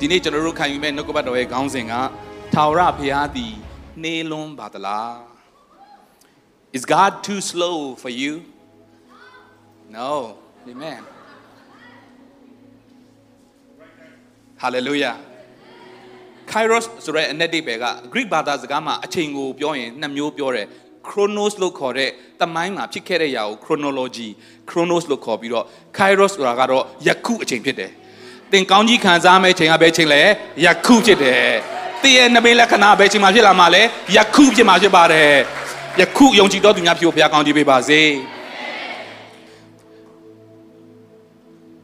ဒီနေ့ကျွန်တော်တို့ခံယူမဲ့နှုတ်ကပတ်တော်ရဲ့ခေါင်းစဉ်ကထာဝရဘုရားသည်နှေးလွန်းပါသလား Is God too slow for you No Amen Hallelujah Kairos ဆိုတဲ့အနက်တိပဲက Greek ဘာသာစကားမှာအချိန်ကိုပြောရင်နှစ်မျိုးပြောတယ် chronos လို့ခေါ်တဲ့တမိုင်းမှာဖြစ်ခဲ့တဲ့ຢာကို chronology chronos လို့ခေါ်ပြီးတော့ kairos ဆိုတာကတော့ယခုအချိန်ဖြစ်တယ်။ သင်ကောင်းကြီးခံစားမဲ့ချိန်ကဘယ်ချိန်လဲယခုဖြစ်တယ်။သင်ရဲ့နမိတ်လက္ခဏာဘယ်ချိန်မှာဖြစ်လာမှာလဲယခုဖြစ်မှာဖြစ်ပါတယ်။ယခုယုံကြည်တော်သူများဖြစ်ဖို့ဘုရားကောင်းကြီးပေးပါစေ။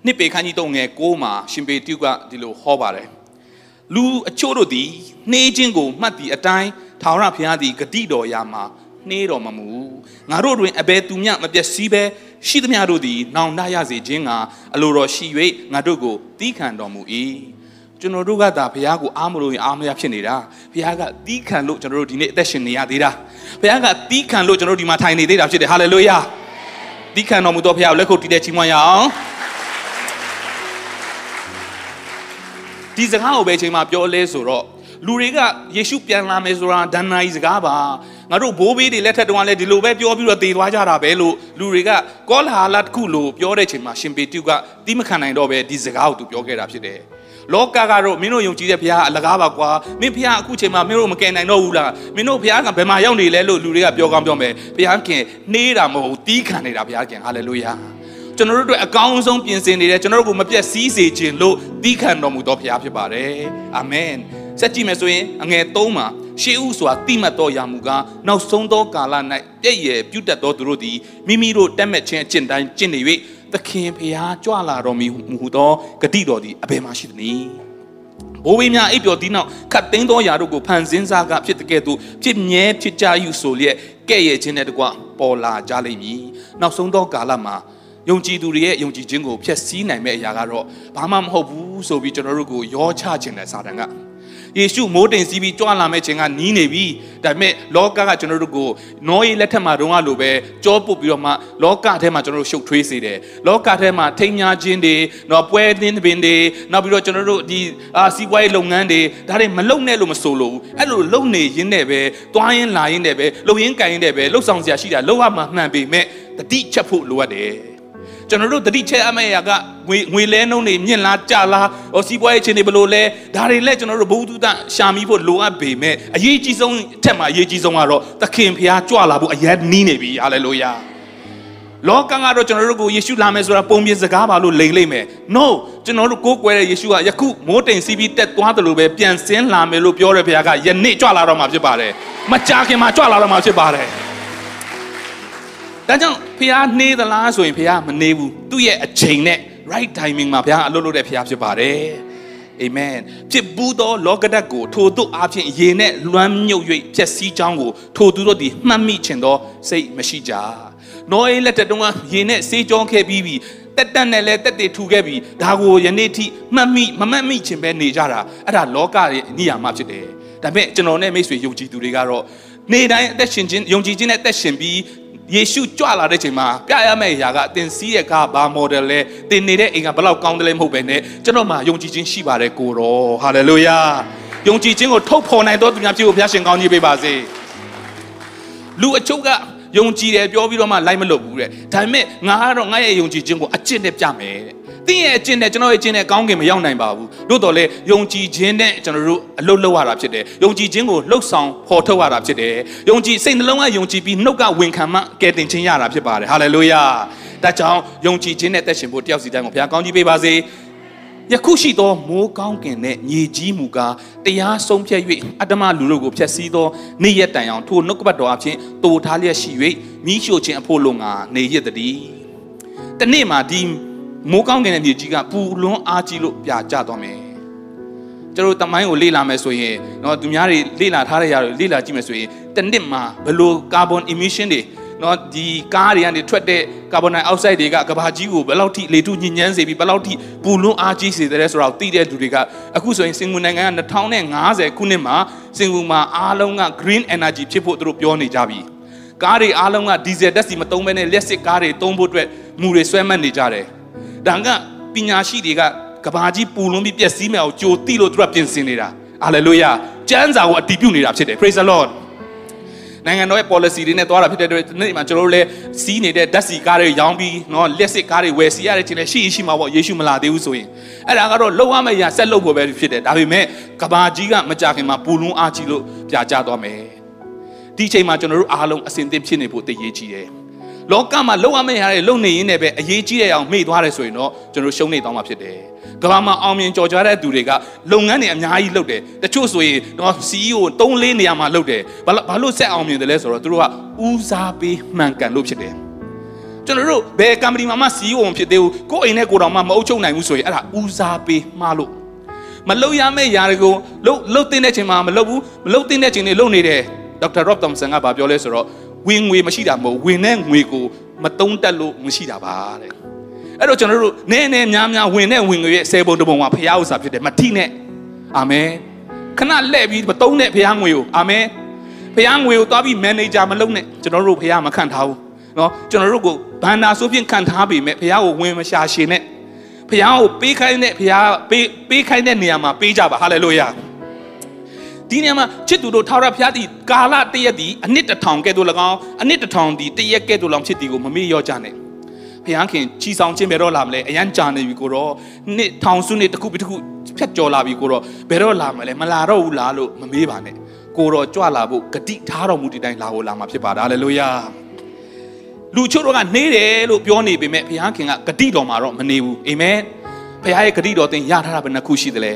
နှစ်ပေခန်းကြီးတုံငယ်6မှာရှင်ပေတုကဒီလိုဟောပါတယ်။လူအချို့တို့သည်နှေးခြင်းကိုမှတ်သည့်အတိုင်းထာဝရဘုရားသည်ဂတိတော်ရာမှာနှေးတော်မမူငါတို့တွင်အဘယ်သူမျှမပျက်စီးပဲ ရှိသမျှတို့သည်နောင်တရစေခြင်းကအလိုတော်ရှိ၍ငါတို့ကိုတီးခံတော်မူ၏ကျွန်တော်တို့ကသာဘုရားကိုအားမလို့ရင်အားမရဖြစ်နေတာဘုရားကတီးခံလို့ကျွန်တော်တို့ဒီနေ့အသက်ရှင်နေရသေးတာဘုရားကတီးခံလို့ကျွန်တော်တို့ဒီမှာထိုင်နေသေးတာဖြစ်တယ်ဟာလေလုယာတီးခံတော်မူသောဘုရားကိုလက်ခုပ်တီးတဲ့ချီးမွမ်းရအောင်ဒီစကားကိုပဲအချိန်မှပြောလဲဆိုတော့လူတွေကယေရှုပြန်လာမယ်ဆိုတာဒဏ္ဍာရီစကားပါ ငါတို့ဘိုးဘေးတွေလက်ထက်တုန်းကလည်းဒီလိုပဲပြောပြီးတော့တည်သွားကြတာပဲလို့လူတွေကကောလာဟာလတစ်ခုလို့ပြောတဲ့ချိန်မှာရှင်ပေတုကတီးမခံနိုင်တော့ပဲဒီစကားကိုသူပြောခဲ့တာဖြစ်တယ်လောကကတော့မင်းတို့ယုံကြည်တဲ့ဘုရားအလကားပါကွာမင်းဘုရားအခုချိန်မှာမင်းတို့မကယ်နိုင်တော့ဘူးလားမင်းတို့ဘုရားကဘယ်မှာရောက်နေလဲလို့လူတွေကပြောကောင်းပြောမယ်ဘုရားခင်နှေးတာမဟုတ်တီးခံနေတာဘုရားခင်ဟာလေလုယာကျွန်တော်တို့အတွက်အကောင်းဆုံးပြင်ဆင်နေတယ်ကျွန်တော်တို့ကိုမပြတ်စည်းစေခြင်းလို့တီးခံတော်မူသောဘုရားဖြစ်ပါတယ်အာမင်ဆက်ကြည့်မယ်ဆိုရင်အငယ်3မှာ ရှေးဥဆိုတာတိမတ်တော်ရာမူကားနောက်ဆုံးသောကာလ၌ပြည့်ရည်ပြုတ်တက်သောသူတို့သည်မိမိတို့တက်မဲ့ခြင်းအကျင့်တိုင်းကျင့်နေ၍သခင်ဖျားကြွလာတော်မူဟူသောဂတိတော်သည်အဘယ်မှာရှိသနည်းဘိုးဘေးများအိပ်ပျော်သီးနောက်ခတ်သိမ်းသောຢာတို့ကိုဖန်ဆင်းစားကဖြစ်တဲ့ကဲ့သို့ဖြစ်မြဲဖြစ်ကြယူဆိုလျက်ကဲ့ရဲ့ခြင်းနဲ့တကွပေါ်လာကြလိမ့်မည်နောက်ဆုံးသောကာလမှာယုံကြည်သူတွေရဲ့ယုံကြည်ခြင်းကိုဖျက်ဆီးနိုင်မဲ့အရာကတော့ဘာမှမဟုတ်ဘူးဆိုပြီးကျွန်တော်တို့ကိုရောချခြင်းတဲ့စာတန်က ယေရှုမိုးတိမ်စီးပြီးကြွလာမဲ့ခြင်းကနီးနေပြီဒါပေမဲ့လောကကကျွန်တော်တို့ကိုနောယေလက်ထက်မှာတုန်းကလိုပဲကြောပုတ်ပြီးတော့မှလောကထဲမှာကျွန်တော်တို့ရှုပ်ထွေးစေတယ်လောကထဲမှာထိမ်းများခြင်းတွေနော်ပွဲသင်းပင်တွေနောက်ပြီးတော့ကျွန်တော်တို့ဒီအာစီးပွားရေးလုပ်ငန်းတွေဒါတွေမလုံနဲ့လို့မဆိုလို့အဲ့လိုလုံနေရင်းနဲ့ပဲတွားရင်လာရင်နဲ့ပဲလုံရင်ကန်ရင်နဲ့ပဲလှုပ်ဆောင်စရာရှိတာလှုပ်ရမှမှန်ပေမဲ့တတိချက်ဖို့လိုအပ်တယ် ကျွန်တော်တို့တတိချက်အမေရာကငွေငွေလဲနှုံးတွေမြင့်လားကြလားဟောစီးပွားရေးချင်းတွေဘလို့လဲဒါတွေလဲကျွန်တော်တို့ဘုသူတရှာမိဖို့လိုအပ်ပေမဲ့အရေးကြီးဆုံးအထက်မှာအရေးကြီးဆုံးကတော့သခင်ဖျားကြွလာဖို့အရင်နီးနေပြီဟာလေလုယာလောကကတော့ကျွန်တော်တို့ကိုယေရှုလာမယ်ဆိုတာပုံပြင်စကားပါလို့လိန်လိမ့်မယ် no ကျွန်တော်တို့ကိုးကွယ်တဲ့ယေရှုကယခုမိုးတိမ်စီးပြီးတက်သွားတယ်လို့ပဲပြန်ဆင်းလာမယ်လို့ပြောတဲ့ဘုရားကယနေ့ကြွလာတော့မှာဖြစ်ပါတယ်မကြာခင်မှာကြွလာတော့မှာဖြစ်ပါတယ် ဒါကြောင့်ဖះနှေးသလားဆိုရင်ဖះမနှေးဘူးသူ့ရဲ့အချိန်နဲ့ right timing မှာဖះအလုပ်လုပ်တဲ့ဖះဖြစ်ပါတယ်အာမင်ဖြစ်ဘူးသောလောကဓာတ်ကိုထိုတို့အဖြစ်ရေနဲ့လွမ်းမြုပ်၍ဖြက်စီးကြောင်းကိုထိုသူတို့သည်မှတ်မိခြင်းသောစိတ်မရှိကြနောအေးလက်တတုံးကရေနဲ့စေးကြောခဲ့ပြီးပြီတက်တက်နဲ့လဲတက်တေထူခဲ့ပြီဒါကိုယနေ့ထိမှတ်မိမမှတ်မိခြင်းပဲနေကြတာအဲ့ဒါလောကရဲ့အနိယာမဖြစ်တယ်ဒါပေမဲ့ကျွန်တော်နဲ့မိတ်ဆွေယုံကြည်သူတွေကတော့နေတိုင်းအသက်ရှင်ခြင်းယုံကြည်ခြင်းနဲ့အသက်ရှင်ပြီး ယေရှုကြွလာတဲ့ချိန်မှာပြရမယ့်အရာကတင်စီးရဲ့ကားဘာ model လဲတင်နေတဲ့အိမ်ကဘလောက်ကောင်းတယ်လဲမဟုတ်ပဲねကျွန်တော်မှာယုံကြည်ခြင်းရှိပါတယ်ကိုရောဟာလေလုယာယုံကြည်ခြင်းကိုထုတ်ဖော်နိုင်တော်သူများဖြစ်ဖို့ဘုရားရှင်ကောင်းကြီးပေးပါစေလူအချို့ကယုံကြည်တယ်ပြောပြီးတော့မှလိုက်မလုပ်ဘူးတဲ့ဒါပေမဲ့ငါကတော့ငါရဲ့ယုံကြည်ခြင်းကိုအကျင့်နဲ့ပြမယ်တဲ့ တင်းရဲ့အကျင့်နဲ့ကျွန်တော်ရဲ့အကျင့်နဲ့ကောင်းကင်မရောက်နိုင်ပါဘူးတို့တော်လေယုံကြည်ခြင်းနဲ့ကျွန်တော်တို့အလုပ်လုပ်ရတာဖြစ်တယ်ယုံကြည်ခြင်းကိုလှုပ်ဆောင်ဖော်ထုတ်ရတာဖြစ်တယ်ယုံကြည်စိတ်နှလုံးကယုံကြည်ပြီးနှုတ်ကဝန်ခံမှကယ်တင်ခြင်းရတာဖြစ်ပါတယ်ဟာလေလုယာဒါကြောင့်ယုံကြည်ခြင်းနဲ့တက်ရှင်ဖို့တယောက်စီတိုင်းကိုဘုရားကောင်းကြီးပေးပါစေယခုရှိသောမိုးကောင်းကင်နဲ့မြေကြီးမူကားတရားဆုံးဖြတ်၍အတ္တမလူတို့ကိုဖျက်ဆီးသောနေ့ရက်တန်အောင်ထိုနှုတ်ကပတ်တော်အဖြစ်တူထားလျက်ရှိ၍မိရှို့ခြင်းအဖို့လုံငါနေရသည်တည်းတနေ့မှာဒီ မိုးကောင်းကင်ရဲ့မြေကြီးကပူလွန်းအားကြီးလို့ပြာကျသွားမယ်ကျတို့တမိုင်းကိုလေ့လာမယ်ဆိုရင်တော့သူများတွေလေ့လာထားတဲ့ຢာတွေလေ့လာကြည့်မယ်ဆိုရင်တစ်နှစ်မှာဘယ်လို carbon emission တွေနော်ဒီကားတွေကနေထွက်တဲ့ carbon dioxide တွေကကဘာကြီးကိုဘယ်လောက်ထိလေထုညဉ့်ညမ်းစေပြီးဘယ်လောက်ထိပူလွန်းအားကြီးစေတယ်ဆိုတာကိုသိတဲ့လူတွေကအခုဆိုရင်စင်ကာပူနိုင်ငံက2050ခုနှစ်မှာစင်ကာပူမှာအားလုံးက green energy ဖြစ်ဖို့သူတို့ပြောနေကြပြီကားတွေအားလုံးကဒီဇယ်ဓာတ်ဆီမသုံးဘဲနဲ့လျှက်စစ်ကားတွေသုံးဖို့အတွက်မူတွေဆွဲမှတ်နေကြတယ် ဒါကပညာရှိတွေကကဘာကြီးပူလွန်ပြီးပျက်စီးမယ်အောင်ကြိုတိလို့သူကပြင်ဆင်နေတာဟာလေလုယာကျမ်းစာကိုအတည်ပြုနေတာဖြစ်တယ် praise the lord နိုင်ငံတော်ရဲ့ policy တွေနဲ့သွားတာဖြစ်တဲ့အတွက်ဒီနေ့မှာကျွန်တော်တို့လည်းစီးနေတဲ့ဓာတ်စီကားတွေရောင်းပြီးနော်လက်စစ်ကားတွေဝယ်စီရတဲ့ချိန်လည်းရှိရှိမှာပေါ့ယေရှုမလာသေးဘူးဆိုရင်အဲ့ဒါကတော့လောက်ရမယ့်ရာဆက်လုပ်ဖို့ပဲဖြစ်တယ်ဒါပေမဲ့ကဘာကြီးကမကြခင်မှာပူလွန်အားကြီးလို့ပြာကျသွားမယ်ဒီချိန်မှာကျွန်တော်တို့အားလုံးအစဉ်သင့်ဖြစ်နေဖို့တည်ရည်ကြီးတယ် လောကမှာလုံရမယ့်ရာတွေလုံနေရင်းနဲ့ပဲအရေးကြီးတဲ့အောင်မေ့သွားတယ်ဆိုရင်တော့ကျွန်တော်ရှုံးနေသွားမှာဖြစ်တယ်ကဘာမှာအောင်မြင်ကြော်ကြားတဲ့သူတွေကလုပ်ငန်းတွေအများကြီးလုပ်တယ်တချို့ဆိုရင်တော့ CEO 3 4နေရာမှာလုပ်တယ်ဘာလို့ဘာလို့ဆက်အောင်မြင်တယ်လဲဆိုတော့သူတို့ကဦးစားပေးမှန်ကန်လို့ဖြစ်တယ်ကျွန်တော်တို့ဘယ် company မှာမှ CEO မဖြစ်သေးဘူးကိုယ့်အိမ်နဲ့ကိုယ်တော်မှမအုပ်ချုပ်နိုင်ဘူးဆိုရင်အဲ့ဒါဦးစားပေးမှားလို့မလုပ်ရမယ့်ຢာတွေကိုလှုပ်လှုပ်တဲ့ချိန်မှာမလုပ်ဘူးမလုပ်တဲ့ချိန်တွေလုပ်နေတယ်ဒေါက်တာ Rob Thompson ကပြောလဲဆိုတော့ ဝင်ငွေမရှိတာမဟုတ်ဝင်တဲ့ငွေကိုမတုံးတက်လို့မရှိတာပါတဲ့အဲ့တော့ကျွန်တော်တို့နည်းနည်းများများဝင်တဲ့ဝင်ငွေရဲ့ဆယ်ပုံတစ်ပုံကဖရားဥစ္စာဖြစ်တယ်မထိနဲ့အာမင်ခဏလှည့်ပြီးမတုံးတဲ့ဖရားငွေကိုအာမင်ဖရားငွေကိုသွားပြီးမန်နေဂျာမလုပ်နဲ့ကျွန်တော်တို့ဖရားမခန့်ထားဘူးเนาะကျွန်တော်တို့ကိုဘန္နာဆိုဖြင့်ခန့်ထားပေမဲ့ဖရားကိုဝင်မရှာရှင်နဲ့ဖရားကိုပေးခိုင်းတဲ့ဖရားပေးပေးခိုင်းတဲ့နေရာမှာပေးကြပါဟာလေလုယာ ဒီနေရာမှာချစ်သူတို့ထာဝရဘုရားသည်ကာလတရက်သည်အနှစ်တစ်ထောင်ကဲ့သို့၎င်းအနှစ်တစ်ထောင်သည်တရက်ကဲ့သို့၎င်းဖြစ်သည်ကိုမမေ့လျော့ကြနဲ့ဘုရားခင်ချီဆောင်ခြင်းဘယ်တော့လာမလဲအရန်ကြာနေပြီကိုတော့နှစ်ထောင်စုနှစ်တစ်ခုပြီးတစ်ခုဖြတ်ကျော်လာပြီကိုတော့ဘယ်တော့လာမလဲမလာတော့ဘူးလားလို့မမေးပါနဲ့ကိုတော့ကြွလာဖို့ဂတိထားတော်မူတဲ့တိုင်းလာဖို့လာမှာဖြစ်ပါတယ်ဟာလေလုယာလူချို့တို့ကနေတယ်လို့ပြောနေပေမဲ့ဘုရားခင်ကဂတိတော်မှာတော့မနေဘူးအာမင်ဘုရားရဲ့ဂတိတော်သင်ရထားတာဘယ်နှခုရှိသလဲ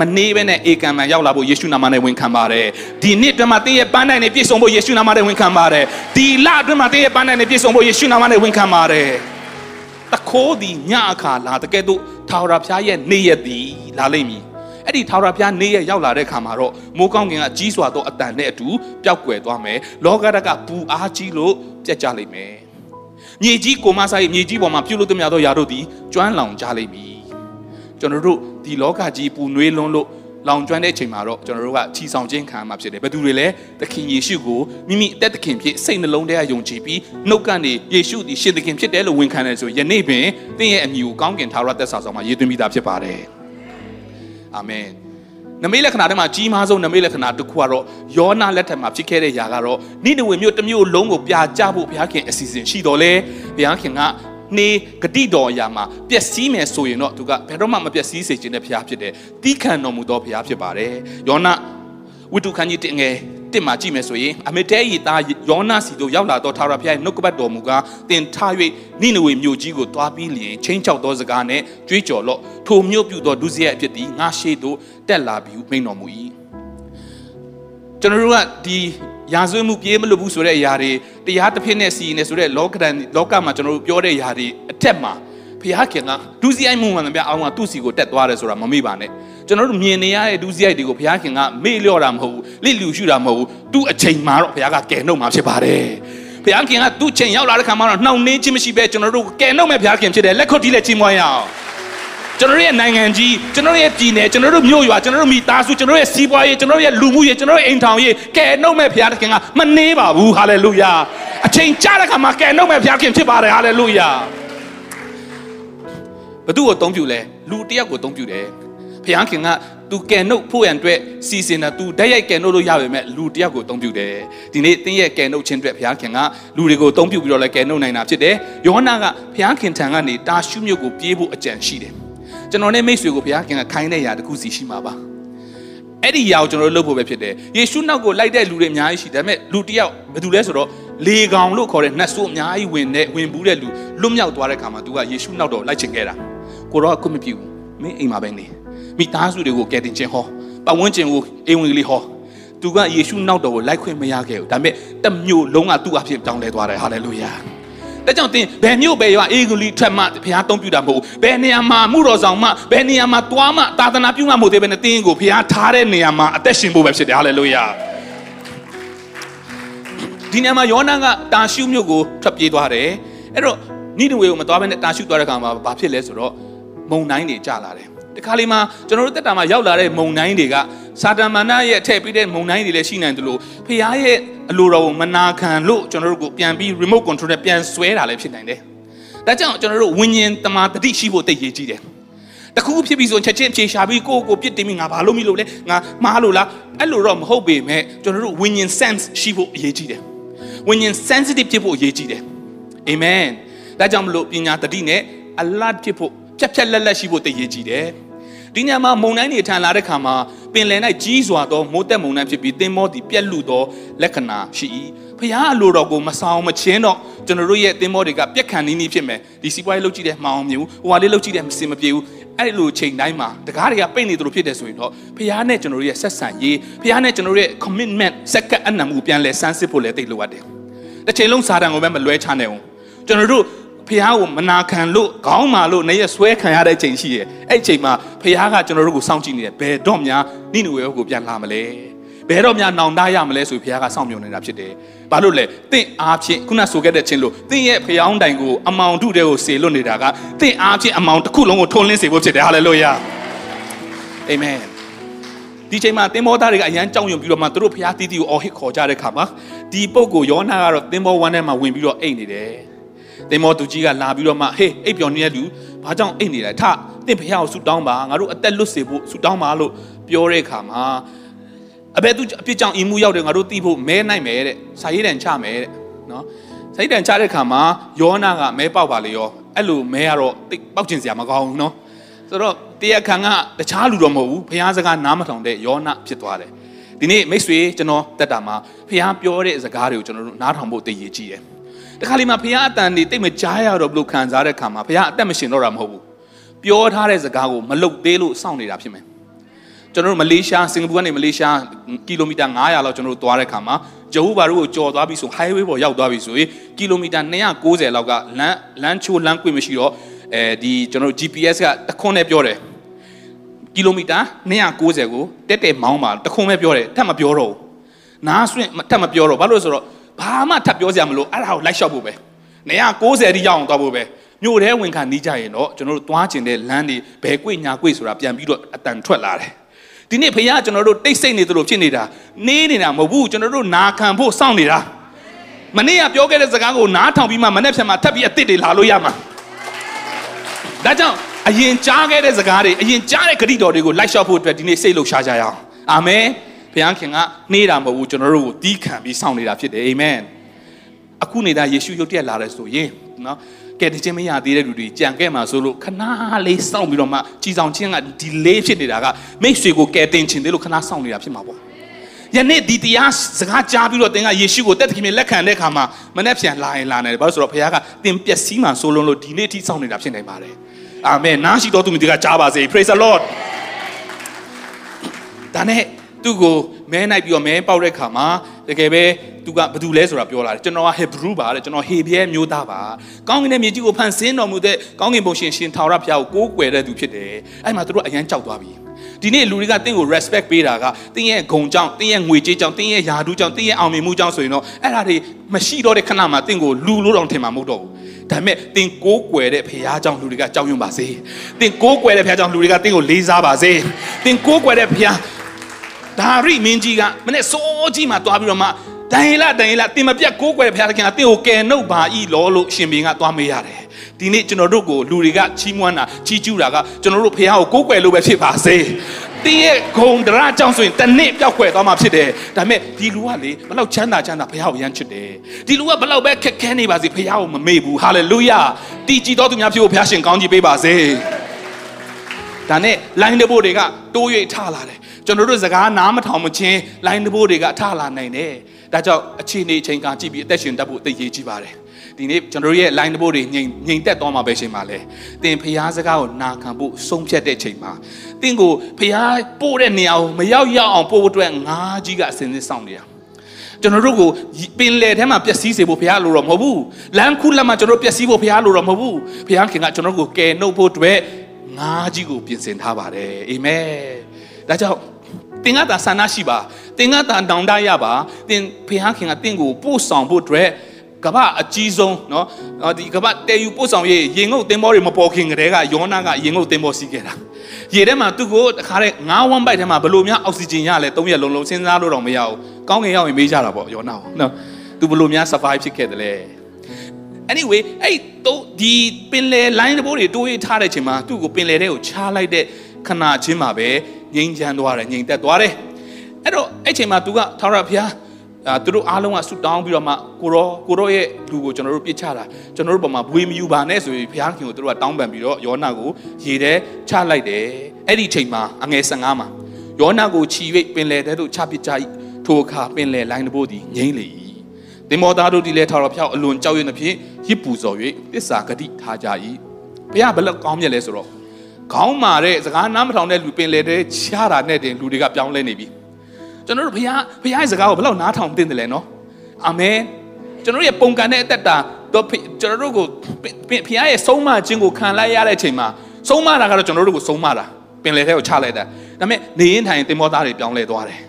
မနေဘဲနဲ့အေကံမှရောက်လာဖို့ယေရှုနာမနဲ့ဝန်ခံပါတယ်ဒီနှစ်အတွင်းမှာတင်းရဲ့ပန်းနိုင်နဲ့ပြည့်စုံဖို့ယေရှုနာမနဲ့ဝန်ခံပါတယ်ဒီလအတွင်းမှာတင်းရဲ့ပန်းနိုင်နဲ့ပြည့်စုံဖို့ယေရှုနာမနဲ့ဝန်ခံပါတယ်တခိုးဒီညအခါလာတကယ်တော့ထာဝရဘုရားရဲ့နေ့ရက်ဒီလာလိမ့်မည်အဲ့ဒီထာဝရဘုရားနေ့ရက်ရောက်လာတဲ့ခါမှာတော့မိုးကောင်းကင်ကကြီးစွာသောအတန်နဲ့အတူပျောက်ကွယ်သွားမယ်လောကဓာတ်ကပူအားကြီးလို့ပြတ်ကျလိမ့်မယ်မြေကြီးကိုမဆိုင်မြေကြီးပေါ်မှာပြုတ်လို့တမျှသောຢာတို့သည်ကျွမ်းလောင်ကြလိမ့်မည် ကျွန်တော်တို့ဒီလောကကြီးပူနွေးလွန်းလို့လောင်ကျွမ်းတဲ့အချိန်မှာတော့ကျွန်တော်တို့ကချီဆောင်ခြင်းခံမှာဖြစ်တယ်ဘယ်သူတွေလဲသခင်ယေရှုကိုမိမိအသက်သခင်ဖြစ်စိတ်နှလုံးထဲကယုံကြည်ပြီးနှုတ်ကနေယေရှုသည်ရှင်သခင်ဖြစ်တယ်လို့ဝန်ခံတယ်ဆိုယနေ့ပင်သင်ရဲ့အမည်ကိုကောင်းကင်ထာဝရသက်စာဆောင်မှာရေးသွင်းပြီးသားဖြစ်ပါတယ်အာမင်နမိတ်လက္ခဏာထဲမှာကြီးမားဆုံးနမိတ်လက္ခဏာတစ်ခုကတော့ယောနာလက်ထက်မှာဖြစ်ခဲ့တဲ့ຢာကတော့နိဒဝေမြို့တစ်မြို့လုံးကိုပြာကျဖို့ဘုရားခင်အစီအစဉ်ရှိတော်လဲဘုရားခင်က နေဂတိတော်အရာမှာပျက်စီးမယ်ဆိုရင်တော့သူကဘယ်တော့မှမပျက်စီးစေခြင်းတဲ့ဘုရားဖြစ်တယ်။တီးခံတော်မူသောဘုရားဖြစ်ပါတယ်။ယောနာဝိတုခန်းကြီးတင်ငယ်တစ်မှာကြည့်မယ်ဆိုရင်အမေတဲရီသားယောနာစီတို့ရောက်လာတော့ထာဝရဘုရားရဲ့နှုတ်ကပတ်တော်မူကားတင်ထား၍နိနဝေမြို့ကြီးကိုတွားပြီးလျင်ချင်းချောက်သောစကားနဲ့ကြွေးကြော်လော့ထိုမြို့ပြုသောဒုစရိုက်အဖြစ်သည်ငါရှိသို့တက်လာပြီးမိန်တော်မူ၏ကျွန်တော်တို့ကဒီ ရာဇဝမှုပြေးမလို့ဘူးဆိုတဲ့အရာတွေတရားတစ်ဖြစ်နဲ့စီနေဆိုတဲ့လောကဒန်လောကမှာကျွန်တော်တို့ပြောတဲ့အရာတွေအထက်မှာဘုရားခင်ကဒုစရိုက်မှုမှန်သမျှအောင်ကသူ့စီကိုတက်သွားတယ်ဆိုတာမမေ့ပါနဲ့ကျွန်တော်တို့မြင်နေရတဲ့ဒုစရိုက်တွေကိုဘုရားခင်ကမေ့လျော့တာမဟုတ်ဘူးလိလူရှုတာမဟုတ်ဘူးသူ့အချိန်မှာတော့ဘုရားကကယ်နှုတ်မှာဖြစ်ပါတယ်ဘုရားခင်ကသူ့ချိန်ရောက်လာတဲ့ခါမှာတော့နှောင့်နှေးခြင်းမရှိပဲကျွန်တော်တို့ကယ်နှုတ်မဲ့ဘုရားခင်ဖြစ်တယ်လက်ခုပ်တီးလက်ချီးမွမ်းရအောင် ကျွန်တော်ရဲ့နိုင်ငံကြီးကျွန်တော်ရဲ့ပြည်နယ်ကျွန်တော်တို့မြို့ရွာကျွန်တော်တို့မိသားစုကျွန်တော်ရဲ့စီးပွားရေးကျွန်တော်ရဲ့လူမှုရေးကျွန်တော်ရဲ့အိမ်ထောင်ရေးကယ်နှုတ်မဲ့ဘုရားခင်ကမနှေးပါဘူးဟာလေလုယာအချိန်ကြာတဲ့ခါမှာကယ်နှုတ်မဲ့ဘုရားခင်ဖြစ်ပါတယ်ဟာလေလုယာဘသူ့ကိုအသုံးပြုလဲလူတယောက်ကိုအသုံးပြုတယ်ဘုရားခင်ကသူကယ်နှုတ်ဖို့ရန်အတွက်စီစဉ်တာသူဓာတ်ရိုက်ကယ်နှုတ်လို့ရပါမယ်လူတယောက်ကိုအသုံးပြုတယ်ဒီနေ့တင်းရဲ့ကယ်နှုတ်ခြင်းအတွက်ဘုရားခင်ကလူတွေကိုအသုံးပြုပြီးတော့လဲကယ်နှုတ်နိုင်တာဖြစ်တယ်ယောဟန်ကဘုရားခင်ထံကနေတာရှုမြို့ကိုပြေးဖို့အကြံရှိတယ် ကျွန်တော်နဲ့မိတ်ဆွေကိုဘုရားခင်ကခိုင်းတဲ့ຢာတစ်ခုစီရှိမှာပါအဲ့ဒီຢာကိုကျွန်တော်တို့လုပ်ဖို့ပဲဖြစ်တယ်ယေရှုနောက်ကိုလိုက်တဲ့လူတွေအများကြီးရှိတယ်ဒါပေမဲ့လူတစ်ယောက်ဘယ်သူလဲဆိုတော့လေကောင်လို့ခေါ်တဲ့နှက်ဆိုးအများကြီးဝင်တဲ့ဝင်ဘူးတဲ့လူလွတ်မြောက်သွားတဲ့ခါမှာ तू ကယေရှုနောက်တော့လိုက်ချင်ခဲ့တာကိုတော့ကွမပြူမင်းအိမ်မှာပဲနေမိသားစုတွေကိုကယ်တင်ခြင်းဟောပတ်ဝန်းကျင်ကိုအိမ်ဝင်ကလေးဟောသူကယေရှုနောက်တော်ကိုလိုက်ခွင့်မရခဲ့ဘူးဒါပေမဲ့တမျိုးလုံးကသူ့အဖြစ်တောင်းလဲသွားတယ်ဟာလေလုယာ ဒါကြောင့်သင်ဘယ်မြို့ပဲရွာအေဂလီထွက်မှဘုရားသုံးပြတာမဟုတ်ဘူးဘယ်နေရာမှာမှုတော်ဆောင်မှဘယ်နေရာမှာတွားမှသာသနာပြုမှမဟုတ်သေးဘဲနဲ့သင်ကိုဘုရားထားတဲ့နေရာမှာအသက်ရှင်ဖို့ပဲဖြစ်တယ်ဟာလေလုယာဒီနေရာမှာယောနန်ကတာရှုမြို့ကိုထွက်ပြေးသွားတယ်အဲ့တော့နိဒဝေကိုမသွားဘဲနဲ့တာရှုသွားတဲ့ခါမှာဘာဖြစ်လဲဆိုတော့မုံတိုင်းတွေကျလာတယ် ဒီခါလေးမှာကျွန်တော်တို့တက်တာမှာရောက်လာတဲ့မုံတိုင်းတွေကစာတမန်နာရဲ့ထည့်ပေးတဲ့မုံတိုင်းတွေလည်းရှိနိုင်တယ်လို့ဖခင်ရဲ့အလိုတော်ကိုမနာခံလို့ကျွန်တော်တို့ကိုပြန်ပြီး remote control နဲ့ပြန်ဆွဲတာလည်းဖြစ်နိုင်တယ်။ဒါကြောင့်ကျွန်တော်တို့ဝิญဉ်တမာတတိရှိဖို့တိတ်ရေးကြည့်တယ်။တတခုဖြစ်ပြီဆိုချက်ချင်းဖြေရှာပြီးကိုယ့်ကိုပြစ်တင်ပြီးငါဘာလို့မလို့လဲငါမှားလို့လားအဲ့လိုတော့မဟုတ်ပေမဲ့ကျွန်တော်တို့ဝိညာဉ် sense ရှိဖို့အရေးကြီးတယ်ဝိညာဉ် sensitive ဖြစ်ဖို့အရေးကြီးတယ်အာမင်ဒါကြောင့်မလို့ပညာတတိနဲ့ alert ဖြစ်ဖို့ဖြတ်ဖြတ်လက်လက်ရှိဖို့တည်ရည်ကြည်တယ် ဒီညမှာမုံတိုင်းတွေထန်လာတဲ့ခါမှာပင်လယ်၌ကြီးစွာသောမိုးတက်မုန်တိုင်းဖြစ်ပြီးသင်္ဘောသည်ပြက်လူသောလက္ခဏာရှိ၏ဖခင်အလိုတော်ကိုမဆောင်မချင်းတော့ကျွန်တော်တို့ရဲ့သင်္ဘောတွေကပြက်ခန့်နီးနီးဖြစ်မယ်ဒီစီးပွားရေးလုပ်ကြည့်တဲ့မှောင်မျိုးဟိုဟာလေးလုပ်ကြည့်တဲ့မစင်မပြေဘူးအဲ့လိုချိန်တိုင်းမှာတကားတွေကပိတ်နေသလိုဖြစ်တယ်ဆိုရင်တော့ဖခင်နဲ့ကျွန်တော်တို့ရဲ့ဆက်ဆံရေးဖခင်နဲ့ကျွန်တော်တို့ရဲ့ commitment စက္ကန့်အနံမှုပြန်လဲစမ်းစစ်ဖို့လည်းတိတ်လိုအပ်တယ်တစ်ချိန်လုံးစာတန်ကိုပဲမလွဲချနိုင်အောင်ကျွန်တော်တို့ ဖះကိုမနာခံလို့ခေါင်းမာလို့နေရဆွဲခံရတဲ့အချိန်ရှိရဲ့အဲ့အချိန်မှာဖះကကျွန်တော်တို့ကိုစောင့်ကြည့်နေတယ်ဘယ်တော့မှနိနဝေကိုပြန်လာမလဲဘယ်တော့မှနောင်တရမလဲဆိုဖះကစောင့်မျှော်နေတာဖြစ်တယ်ဘာလို့လဲတင့်အားဖြင့်ခုနဆိုခဲ့တဲ့ချင်းလို့တင့်ရဲ့ဖះအောင်တိုင်ကိုအမောင်ထုတဲ့ကိုစေလွတ်နေတာကတင့်အားဖြင့်အမောင်တစ်ခုလုံးကိုထွန်းလင်းစေဖို့ဖြစ်တယ်ဟာလေလုယာအာမင်ဒီချိန်မှာသင်္ဘောသားတွေကအရန်ကြောက်ရွံ့ပြီးတော့မှသူတို့ဖះတီးတီးကိုအော်ဟစ်ခေါ်ကြတဲ့ခါမှာဒီပုတ်ကိုယောနာကတော့သင်္ဘောဝမ်းထဲမှာဝင်ပြီးတော့အိတ်နေတယ် သင်္ဘောသူကြီးကလာပြီးတော့မှဟေးအိပ်ပျော်နေတဲ့လူဘာကြောင့်အိပ်နေလဲထသင်ဖះကိုဆူတောင်းပါငါတို့အသက်လွတ်စေဖို့ဆူတောင်းပါလို့ပြောတဲ့အခါမှာအဘယ်သူအပြစ်ကြောင့်အီမူရောက်တယ်ငါတို့သိဖို့မဲနိုင်မယ်တဲ့စာရေးတန်ချမယ်တဲ့နော်စာရေးတန်ချတဲ့အခါမှာယောနာကမဲပေါက်ပါလေရောအဲ့လိုမဲကတော့တိတ်ပေါက်ကျင်စရာမကောင်းဘူးနော်ဆိုတော့တရားခံကတခြားလူတော့မဟုတ်ဘူးဘုရားစကားနားမထောင်တဲ့ယောနာဖြစ်သွားတယ်ဒီနေ့မိတ်ဆွေကျွန်တော်တက်တာမှာဘုရားပြောတဲ့စကားတွေကိုကျွန်တော်တို့နားထောင်ဖို့တည်ရည်ကြည့်တယ် တခါလေမှဘုရားအတန်တွေတိတ်မကြားရတော့ဘလို့ခံစားတဲ့ခါမှာဘုရားအသက်မရှင်တော့တာမဟုတ်ဘူးပြောထားတဲ့စကားကိုမလုတ်သေးလို့စောင့်နေတာဖြစ်မယ်ကျွန်တော်တို့မလေးရှားစင်ကာပူကနေမလေးရှားကီလိုမီတာ900လောက်ကျွန်တော်တို့သွားတဲ့ခါမှာဂျဟူဘာတို့ကိုကြော်သွားပြီဆို highway ပေါ်ရောက်သွားပြီဆိုရင်ကီလိုမီတာ290လောက်ကလမ်းလမ်းချိုးလမ်းကွေ့မရှိတော့အဲဒီကျွန်တော်တို့ GPS ကတခွန်းနဲ့ပြောတယ်ကီလိုမီတာ290ကိုတက်တက်မောင်းပါတခွန်းပဲပြောတယ်ထပ်မပြောတော့ဘူးနားဆွင့်ထပ်မပြောတော့ဘာလို့လဲဆိုတော့ ဘာမှထပ်ပြောစရာမလိုအဲ့ဒါကိုလိုက်လျှောက်ဖို့ပဲ290တိရောက်အောင်သွားဖို့ပဲမြို့ထဲဝင်ခံနေကြရင်တော့ကျွန်တော်တို့သွားကျင်တဲ့လမ်းတွေဘယ်ကွေ့ညာကွေ့ဆိုတာပြန်ပြီးတော့အတန်ထွက်လာတယ်ဒီနေ့ဖခင်ကျွန်တော်တို့တိတ်ဆိတ်နေသလိုဖြစ်နေတာနေနေတာမဟုတ်ဘူးကျွန်တော်တို့နာခံဖို့စောင့်နေတာမနေ့ကပြောခဲ့တဲ့စကားကိုနားထောင်ပြီးမှမနေ့ဖြန်မှာထပ်ပြီးအစ်စ်တွေလာလို့ရမှာဒါကြောင့်အရင်ကြားခဲ့တဲ့စကားတွေအရင်ကြားတဲ့ဂရိတော်တွေကိုလိုက်လျှောက်ဖို့အတွက်ဒီနေ့စိတ်လှုပ်ရှားကြရအောင်အာမင် ဘုရားခင်ကနေတာမဟုတ်ဘူးကျွန်တော်တို့ကိုတီးခံပြီးစောင့်နေတာဖြစ်တယ်အာမင်အခုနေတာယေရှုရုတ်တရက်လာတယ်ဆိုရင်နော်ကဲတခြင်းမရသေးတဲ့လူတွေကြံခဲ့မှာဆိုလို့ခဏလေးစောင့်ပြီးတော့မှကြီးဆောင်ခြင်းကဒီလေးဖြစ်နေတာကမိတ်ဆွေကိုကဲတင်ခြင်းသေးလို့ခဏစောင့်နေတာဖြစ်မှာပေါ့ယနေ့ဒီတရားစကားကြားပြီးတော့သင်ကယေရှုကိုတက်တခင်လက်ခံတဲ့အခါမှာမနေ့ပြန်လာရင်လာနေတယ်ဘာလို့ဆိုတော့ဘုရားကသင်ပျက်စီးမှဆိုလုံးလို့ဒီနေ့အထိစောင့်နေတာဖြစ်နိုင်ပါတယ်အာမင်နားရှိတော်သူမြစ်ကကြားပါစေ praise the lord ဒါနဲ့ သူ့ကိုမဲနိုင်ပြီးတော့မဲပေါက်တဲ့ခါမှာတကယ်ပဲသူကဘာတူလဲဆိုတာပြောလာတယ်ကျွန်တော်ကဟေဘရူးပါတဲ့ကျွန်တော်ဟေဘရဲမျိုးသားပါကောင်းကင်ရဲ့မြေကြီးကိုဖန်ဆင်းတော်မူတဲ့ကောင်းကင်ဘုံရှင်ရှင်ထာဝရဘုရားကိုကိုးကွယ်တဲ့သူဖြစ်တယ်အဲ့မှာသူတို့အရန်ကြောက်သွားပြီဒီနေ့လူတွေကတင့်ကို respect ပေးတာကတင်းရဲ့ဂုံကြောင့်တင်းရဲ့ငွေကြေးကြောင့်တင်းရဲ့ယာဒူးကြောင့်တင်းရဲ့အောင်မြင်မှုကြောင့်ဆိုရင်တော့အဲ့ဒါတွေမရှိတော့တဲ့ခဏမှာတင့်ကိုလူလို့တောင်ထင်မှာမဟုတ်တော့ဘူးဒါပေမဲ့တင်ကိုးကွယ်တဲ့ဖခင်ကြောင့်လူတွေကကြောက်ရွံ့ပါစေတင်ကိုးကွယ်တဲ့ဖခင်ကြောင့်လူတွေကတင့်ကိုလေးစားပါစေတင်ကိုးကွယ်တဲ့ဖခင် ဒါရိမင်းကြီးကမနေ့စိုးကြီးမှာတွားပြီးတော့မှဒိုင်လာဒိုင်လာတင်မပြတ်ကိုးကွယ်တဲ့ဖခင်ကတင့်ကိုကယ်နှုတ်ပါဤလောလို့ရှင်ဘင်းကတွားမေးရတယ်ဒီနေ့ကျွန်တော်တို့ကိုလူတွေကချီးမွမ်းတာချီးကျူးတာကကျွန်တော်တို့ဖခင်ကိုကိုးကွယ်လို့ပဲဖြစ်ပါစေတင်းရဲ့ဂုံဒရာကြောင့်ဆိုရင်တနစ်ပျောက်ကွယ်သွားမှာဖြစ်တယ်ဒါပေမဲ့ဒီလူကလေဘလောက်ချမ်းသာချမ်းသာဖခင်ကိုရမ်းချစ်တယ်ဒီလူကဘလောက်ပဲခက်ခဲနေပါစေဖခင်ကိုမမေ့ဘူးဟာလေလုယာတည်ကြည်တော်သူများဖြစ်ဖို့ဖခင်ရှင်ကောင်းကြီးပေးပါစေဒါနဲ့လိုင်းတဘိုးတွေကတိုး၍ထလာတယ် ကျွန်တော်တို့စကားနားမထောင်မချင်းလိုင်းတဘိုးတွေကထလာနိုင်တယ်ဒါကြောင့်အခြေအနေချိန်ကကြည့်ပြီးအသက်ရှင်တတ်ဖို့သိရေးကြည့်ပါတယ်ဒီနေ့ကျွန်တော်တို့ရဲ့ line တဘို့တွေငြိမ်ငြိမ်သက်သွားမှာပဲချိန်ပါလေသင်ဖျားစကားကိုနာခံဖို့ဆုံးဖြတ်တဲ့ချိန်မှာသင်ကိုဖျားပို့တဲ့နေရာကိုမရောက်ရောက်အောင်ပို့ဖို့အတွက်ငါးကြီးကအစင်းစင်းစောင့်နေတာကျွန်တော်တို့ကိုပင်လယ်ထဲမှာပျက်စီးစေဖို့ဘုရားလိုတော့မဟုတ်ဘူးလမ်းခုလက်မှာကျွန်တော်တို့ပျက်စီးဖို့ဘုရားလိုတော့မဟုတ်ဘူးဘုရားခင်ကကျွန်တော်တို့ကိုကယ်နှုတ်ဖို့အတွက်ငါးကြီးကိုပြင်ဆင်ထားပါတယ်အာမင်ဒါကြောင့် သင်ကသာဆန္ဒရှိပါသင်ကသာတောင်းတရပါသင်ဘုရားခင်ကသင်ကိုပို့ဆောင်ဖို့အတွက်ကမ္ဘာအကြီးဆုံးเนาะဒီကမ္ဘာတဲယူပို့ဆောင်ရေးရင်ငုတ်တင်မောတွေမပေါ်ခင်ကတည်းကယောနာကရင်ငုတ်တင်မောစီးခဲ့တာရေထဲမှာသူ့ကိုတခါတဲ့ငါးဝမ်းပိုက်ထဲမှာဘယ်လိုများအောက်ဆီဂျင်ရလဲ၃ရက်လုံးလုံးစဉ်းစားလို့တော့မရဘူးကောင်းကင်ရောက်ရင်မေးကြတာပေါ့ယောနာကိုနော်သူဘယ်လိုများ survive ဖြစ်ခဲ့တယ်လဲ anyway အဲ့တော့ဒီပင်လယ် line တဘိုးတွေတိုးရထားတဲ့အချိန်မှာသူ့ကိုပင်လယ်ထဲကိုချလိုက်တဲ့ခဏချင်းမှာပဲ ငြိမ်းချမ်းသွားတယ်ငြိမ်သက်သွားတယ်အဲ့တော့အဲ့ချိန်မှာ तू ကထာဝရဘုရားအာသူတို့အားလုံးကဆူတောင်းပြီးတော့မှကိုရောကိုရောရဲ့လူကိုကျွန်တော်တို့ပြစ်ချတာကျွန်တော်တို့ပုံမှာဘွေမယူပါနဲ့ဆိုပြီးဘုရားခင်ကိုသူတို့ကတောင်းပန်ပြီးတော့ယောနာကိုရေထဲချလိုက်တယ်အဲ့ဒီချိန်မှာအငယ်15မှာယောနာကိုခြီ၍ပင်လယ်ထဲသို့ချပစ်ကြ၏ထိုအခါပင်လယ်လိုင်းတဘိုးသည်ငြိမ့်လေ၏သင်္ဘောသားတို့ဒီလေထာဝရဘုရားအလွန်ကြောက်ရွံ့သဖြင့်ရစ်ပူဇော်၍တစ္ဆာဂတိထားကြ၏ဘုရားဘယ်လောက်ကောင်းမြတ်လဲဆိုတော့ ခေါင်းမာတဲ့စကားနားမထောင်တဲ့လူပင်လေတဲ့ချားတာနဲ့တင်လူတွေကပြောင်းလဲနေပြီကျွန်တော်တို့ဘုရားဘုရားရဲ့စကားကိုဘယ်လောက်နားထောင်သင့်တယ်လဲနော်အာမင်ကျွန်တော်တို့ရဲ့ပုံကံတဲ့အသက်တာတော့ကျွန်တော်တို့ကိုဘုရားရဲ့ဆုံးမခြင်းကိုခံလိုက်ရတဲ့အချိန်မှာဆုံးမတာကတော့ကျွန်တော်တို့ကိုဆုံးမတာပင်လေထဲကိုချလိုက်တာဒါပေမဲ့နေရင်ထိုင်တင်မောသားတွေပြောင်းလဲသွားတယ်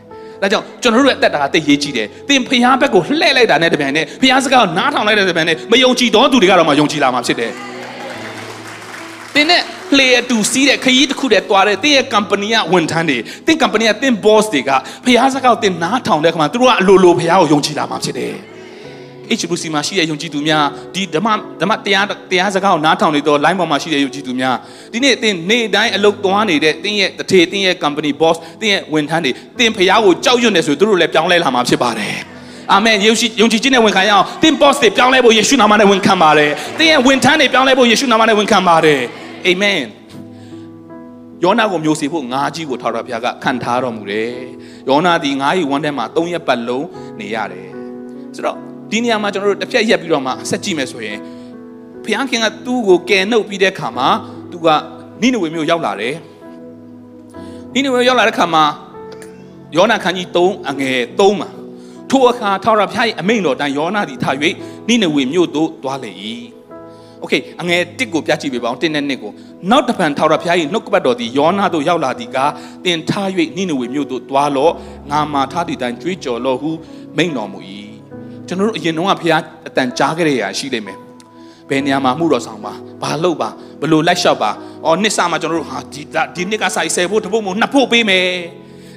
ဒါကြောင့်ကျွန်တော်တို့ရဲ့အသက်တာတိတ်ရေးကြည့်တယ်။သင်ဖျားဘက်ကိုလှည့်လိုက်တာနဲ့တပံနဲ့ဖျားစကားကိုနားထောင်လိုက်တဲ့တပံနဲ့မယုံကြည်သောသူတွေကတော့မှယုံကြည်လာမှာဖြစ်တယ်။ သင်နဲ့လှေအတူစီးတဲ့ခရီးတစ်ခုတည်းတွားတဲ့သင်ရဲ့ company ကဝန်ထမ်းတွေသင် company ကသင် boss တွေကဖျားစကားကိုသင်နားထောင်တဲ့အခါမှာသူတို့ကအလိုလိုဖျားကိုယုံကြည်လာမှာဖြစ်တယ်။ HBC မှာရှိတဲ့ယုံကြည်သူများဒီဓမ္မဓမ္မတရားတရားစကားကိုနားထောင်နေတော့ line ပေါ်မှာရှိတဲ့ယုံကြည်သူများဒီနေ့သင်နေ့တိုင်းအလုပ်သွားနေတဲ့သင်ရဲ့တထေသင်ရဲ့ company boss သင်ရဲ့ဝန်ထမ်းတွေသင်ဖျားကိုကြောက်ရွံ့နေဆိုသူတို့လည်းပြောင်းလဲလာမှာဖြစ်ပါတယ် အာမင်ယုံကြည်ယုံကြည်ခြင်းနဲ့ဝန်ခံရအောင်သင် boss တွေပြောင်းလဲဖို့ယေရှုနာမနဲ့ဝန်ခံပါတယ်သင်ရဲ့ဝန်ထမ်းတွေပြောင်းလဲဖို့ယေရှုနာမနဲ့ဝန်ခံပါတယ်အာမင်ယောနာကိုမျိုးစေဖို့ငါးကြီးကိုထောက်တော်ဘုရားကခံထားတော်မူတယ်ယောနာဒီငါးရီဝမ်းထဲမှာ၃ရက်ပတ်လုံးနေရတယ်ဆိုတော့ဒီနေရာမှာကျွန်တော်တို့တစ်ဖြတ်ရက်ပြီးတော့မှဆက်ကြည့်မယ်ဆိုရင်ဘုရားခင်ကသူ့ကိုကယ်နှုတ်ပြီးတဲ့ခါမှာသူကနိနဝေမြို့ရောက်လာတယ်နိနဝေရောက်လာတဲ့ခါမှာယောနာခန်းကြီး3အငယ်3မှာ ထိုအခါထာဝရဘုရား၏အမိန့်တော်တိုင်းယောနာသည်ထ၍နိနဝေမြို့သို့သွားလေ၏โอเคအငယ်1ကိုပြကြည့်ပေးပါအောင်1နဲ့2ကိုနောက်တစ်ဖန်ထာဝရဘုရား၏နှုတ်ကပတ်တော်သည်ယောနာသို့ရောက်လာသည်ကတင်ထား၍နိနဝေမြို့သို့သွားလော့ငါမှာထားသည့်တိုင်ကြွေးကြော်လော့ဟုမိန့်တော်မူ၏ကျွန်တော်တို့အရင်တုန်းကဘုရားအတန်ကြားကြရတာရှိလိမ့်မယ်ဘယ်နေရာမှာမှုတော်ဆောင်ပါဘာလုပ်ပါဘလို့လိုက်လျှောက်ပါအော်နှစ်စမှာကျွန်တော်တို့ဟာဒီဒီနှစ်ကစာရေးဆယ်ဖို့တပုတ်မို့နှစ်ဖို့ပေးမယ်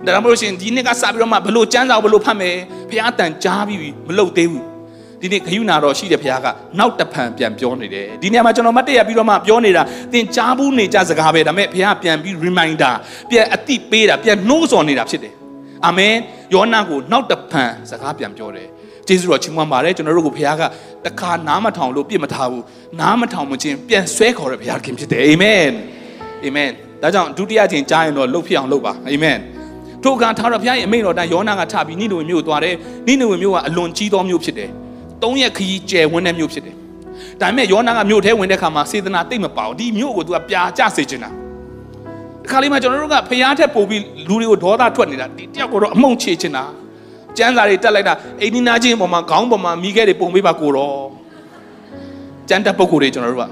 ဒါမှမဟုတ်ရှင်ဒီနှစ်ကစပြီးတော့မှဘလို့စမ်းစာဘလို့ဖတ်မယ်ဘုရားအတန်ကြားပြီးမလုပ်သေးဘူးဒီနေ့ခယူနာတော်ရှိတဲ့ဘုရားကနောက်တဖန်ပြန်ပြောနေတယ်ဒီနေရာမှာကျွန်တော်မတ်တရပြီးတော့မှပြောနေတာသင်ကြားဘူးနေကြစကားပဲဒါပေမဲ့ဘုရားပြန်ပြီး reminder ပြန်အတိပေးတာပြန်နှိုးဆော်နေတာဖြစ်တယ်အာမင်ယောနာကိုနောက်တဖန်စကားပြန်ပြောတယ်ကျေးဇူးတော်ချီးမွမ်းပါတယ်ကျွန်တော်တို့ကိုဘုရားကတခါနားမထောင်လို့ပြစ်မထားဘူးနားမထောင်မချင်းပြန်ဆွဲခေါ်တဲ့ဘုရားခင်ဖြစ်တယ်အာမင်အာမင်ဒါကြောင့်ဒုတိယချိန်ကြားရင်တော့လှုပ်ဖြစ်အောင်လုပ်ပါအာမင် ထိုအခါထာဝရဘုရားရဲ့အမိန့်တော်တိုင်းယောနာကထပြီးနိနဝေမြို့သွားတယ်နိနဝေမြို့ကအလွန်ကြီးသောမြို့ဖြစ်တယ်သုံးရက်ခရီးကျယ်ဝန်းတဲ့မြို့ဖြစ်တယ်ဒါပေမဲ့ယောနာကမြို့ထဲဝင်တဲ့ခါမှာစေတနာတိတ်မပေါဒီမြို့ကိုသူကပြာကျစေချင်တာဒီခါလေးမှာကျွန်တော်တို့ကဖျားထက်ပို့ပြီးလူတွေကိုဒေါသထွက်နေတာဒီတယောက်ကတော့အမုံချေချင်တာကျန်းစာတွေတက်လိုက်တာအိမ်နီးနားချင်းပေါ်မှာခေါင်းပေါ်မှာမိခဲ့တွေပုံပေးပါကိုတော့ကျန်းတက်ပုဂ္ဂိုလ်တွေကျွန်တော်တို့က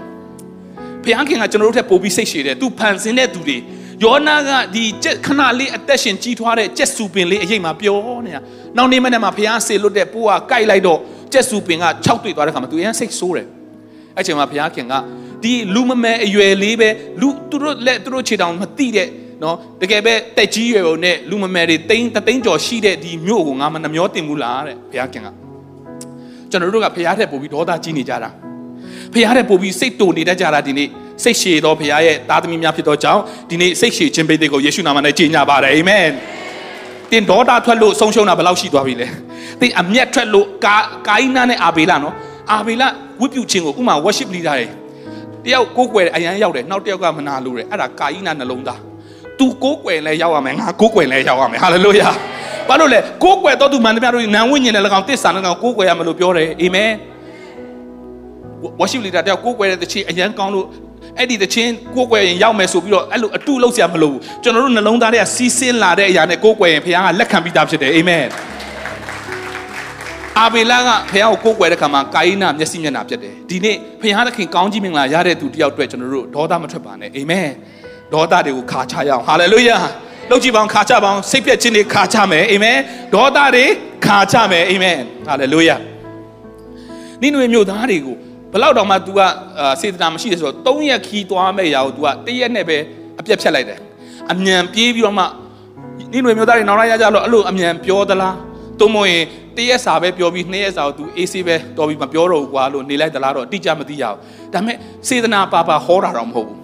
ဖျားခင်ကကျွန်တော်တို့ထက်ပို့ပြီးစိတ်ရှည်တယ်သူဖန်ဆင်းတဲ့သူတွေ ယောနာကဒီခဏလေးအသက်ရှင်ကြီးထွားတဲ့ကြက်စုပင်လေးအရေးမှာပြောနေတာနောက်နေ့မနေ့မှာဖျားဆေလွတ်တဲ့ပိုးကကြိုက်လိုက်တော့ကြက်စုပင်က6တွေ့သွားတဲ့ခါမှာသူအရင်စိတ်ဆိုးတယ်အဲ့ချိန်မှာဘုရားခင်ကဒီလူမမဲအရွယ်လေးပဲလူသူတို့လက်သူတို့ခြေတောင်မတိတဲ့နော်တကယ်ပဲတက်ကြီးရွယ်ုံနဲ့လူမမဲတွေတိန်းတသိန်းကျော်ရှိတဲ့ဒီမြို့ကိုငါမနှမျောတင်ဘူးလားတဲ့ဘုရားခင်ကကျွန်တော်တို့ကဘုရားထက်ပို့ပြီးဒေါသကြီးနေကြတာဘုရားထက်ပို့ပြီးစိတ်တူနေတတ်ကြတာဒီနေ့ စိတ်ရှည်သောဘုရားရဲ့သားသမီးများဖြစ်သောကြောင့်ဒီနေ့စိတ်ရှည်ခြင်းပိတ်တဲ့ကိုယေရှုနာမနဲ့ကြီးညာပါတယ်အာမင်တင်ဒေါတာထွက်လို့ဆုံးရှုံးတာဘယ်လောက်ရှိသွားပြီလဲတင်အမျက်ထွက်လို့ကာကာအိနာနဲ့အာဘေလာနော်အာဘေလာဝတ်ပြုခြင်းကိုဥမာ worship leader တွေတယောက်ကိုးကွယ်အရန်ရောက်တယ်နောက်တယောက်ကမနာလို့တယ်အဲ့ဒါကာအိနာနှလုံးသား तू ကိုးကွယ်လဲရောက်ရမယ်ငါကိုးကွယ်လဲရောက်ရမယ်ဟာလေလုယာဘာလို့လဲကိုးကွယ်တော့သူမှန်တယ်များတို့နံဝိညာဉ်နဲ့၎င်းတစ္ဆာနဲ့၎င်းကိုးကွယ်ရမယ်လို့ပြောတယ်အာမင် worship leader တယောက်ကိုးကွယ်တဲ့တချီအရန်ကောင်းလို့ အဲ့ဒီတချင်းကိုးကွယ်ရင်ရောက်မယ်ဆိုပြီးတော့အဲ့လိုအတုလောက်စရာမလိုဘူးကျွန်တော်တို့နှလုံးသားထဲကစီးဆင်းလာတဲ့အရာနဲ့ကိုးကွယ်ရင်ဘုရားကလက်ခံပြီးသားဖြစ်တယ်အာမင်အာဘေလကဘုရားကိုကိုးကွယ်တဲ့ခါမှာကာယိနမျက်စိမျက်နှာပြတ်တယ်ဒီနေ့ဘုရားသခင်ကောင်းကြီးမင်္ဂလာရတဲ့သူတယောက်အတွက်ကျွန်တော်တို့ဒေါသမထွက်ပါနဲ့အာမင်ဒေါသတွေကိုခါချရအောင်ဟာလေလုယာလောက်ကြည့်ပါအောင်ခါချပါအောင်စိတ်ပြက်ခြင်းတွေခါချမယ်အာမင်ဒေါသတွေခါချမယ်အာမင်ဟာလေလုယာနိနွေမြို့သားတွေကို ဘလောက်တောင်မှ तू ကစေတနာမရှိတယ်ဆိုတော့၃ရက်ခီးသွားမဲ့ရာကို तू ကတရက်နဲ့ပဲအပြတ်ဖြတ်လိုက်တယ်အမြန်ပြေးပြီးတော့မှနိနွေမျိုးသားတွေနောက်လိုက်ရကြလို့အဲ့လိုအမြန်ပြောသလားသို့မဟုတ်ရင်တ ရက်စာပဲပြောပြီးနှစ်ရက်စာကို तू အေးဆေးပဲတော်ပြီးမပြောတော့ဘူးကွာလို့နေလိုက်သလားတော့အတိအကျမသိရဘူးဒါပေမဲ့စေတနာပါပါဟောတာတော့မဟုတ်ဘူး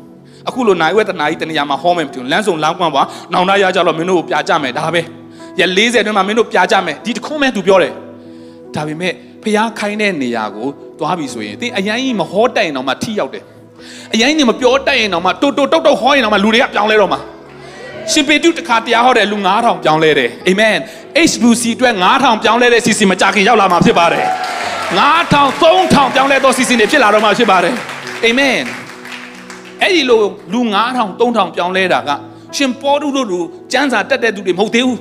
အခုလိုနိုင်ဝက်တနာကြီးတနေရာမှာဟောမယ်မတူလမ်းစုံလမ်းကွမ်းပါနောင်တရကြတော့မင်းတို့ကိုပြကြမယ်ဒါပဲရ40အတွင်းမှာမင်းတို့ပြကြမယ်ဒီတခုမဲ့ तू ပြောတယ်ဒါပေမဲ့ဖျားခိုင်းတဲ့နေရာကို သွားပြီဆိုရင်တင်းအရင်ကြီးမဟောတိုင်တော့မှထိရောက်တယ်အရင်ကြီးမပြောတိုင်ရင်တော့မှတိုးတိုးတုတ်တုတ်ဟောရင်တော့မှလူတွေကပြောင်းလဲတော့မှာရှင်ပေတုတခါတရားဟောတဲ့လူ9000ပြောင်းလဲတယ်အာမင် HBC အတွက်9000ပြောင်းလဲတဲ့စီစီမကြခင်ရောက်လာမှာဖြစ်ပါတယ်9000 3000ပြောင်းလဲသောစီစီတွေဖြစ်လာတော့မှာဖြစ်ပါတယ်အာမင်အဲ့ဒီလိုလူ9000 3000ပြောင်းလဲတာကရှင်ပေါတုတို့လူစံစာတက်တဲ့သူတွေမဟုတ်သေးဘူး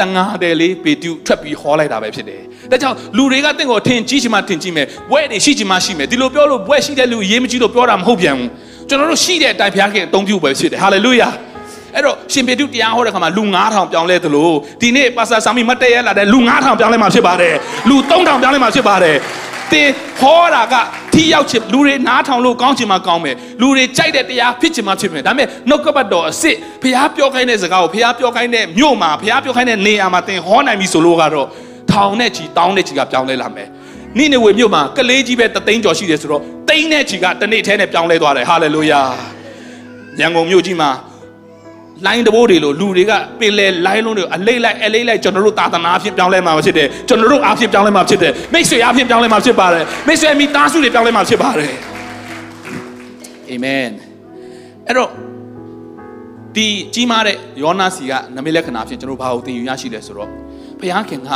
တငါတယ်လေးပေတုထွက်ပြီးဟောလိုက်တာပဲဖြစ်တယ်။ဒါကြောင့်လူတွေကတင့်ကိုထင်ကြီးချင်မှထင်ကြီးမယ်။ဘွဲတွေရှိချင်မှရှိမယ်။ဒီလိုပြောလို့ဘွဲရှိတဲ့လူအရေးမကြီးလို့ပြောတာမဟုတ်ပြန်ဘူး။ကျွန်တော်တို့ရှိတဲ့အတိုင်းဘုရားခင်အသုံးပြုပဲဖြစ်တယ်။ဟာလေလုယာ။အဲ့တော့ရှင်ပေတုတရားဟောတဲ့ခါမှာလူ9000ပြောင်းလဲသလိုဒီနေ့ပါစတာဆာမီမတ်တရဲလာတဲ့လူ9000ပြောင်းလဲမှာဖြစ်ပါတယ်။လူ3000ပြောင်းလဲမှာဖြစ်ပါတယ်။ တင်ဟောတာကထိရောက်ချင်လူတွေနားထောင်လို့ကောင်းချင်မှကောင်းမယ်လူတွေကြိုက်တဲ့တရားဖြစ်ချင်မှဖြစ်မယ်ဒါပေမဲ့နှုတ်ကပတ်တော်အစ်စ်ဖះပြောခိုင်းတဲ့စကားကိုဖះပြောခိုင်းတဲ့မြို့မှာဖះပြောခိုင်းတဲ့နေရာမှာတင်ဟောနိုင်ပြီဆိုလို့ကတော့ထောင်နဲ့ချီတောင်းနဲ့ချီကပြောင်းလဲလာမယ်နိနေဝေမြို့မှာကလေးကြီးပဲတသိန်းကျော်ရှိတယ်ဆိုတော့သိန်းနဲ့ချီကတစ်နေ့ထဲနဲ့ပြောင်းလဲသွားတယ်ဟာလေလုယာရန်ကုန်မြို့ကြီးမှာ လိုင်းတဘိုးတွေလို့လူတွေကပင်လေလိုင်းလုံးတွေအလိမ့်လိုက်အလိမ့်လိုက်ကျွန်တော်တို့သာသနာအဖြစ်ပြောင်းလဲမှာဖြစ်တယ်ကျွန်တော်တို့အဖြစ်ပြောင်းလဲမှာဖြစ်တယ်မိတ်ဆွေအဖြစ်ပြောင်းလဲမှာဖြစ်ပါတယ်မိတ်ဆွေမိသားစုတွေပြောင်းလဲမှာဖြစ်ပါတယ်အာမင်အဲ့တော့ဒီကြီးမားတဲ့ယောနာစီကနမိတ်လက္ခဏာဖြင့်ကျွန်တော်ဘာကိုသင်ယူရရှိလဲဆိုတော့ဘုရားခင်က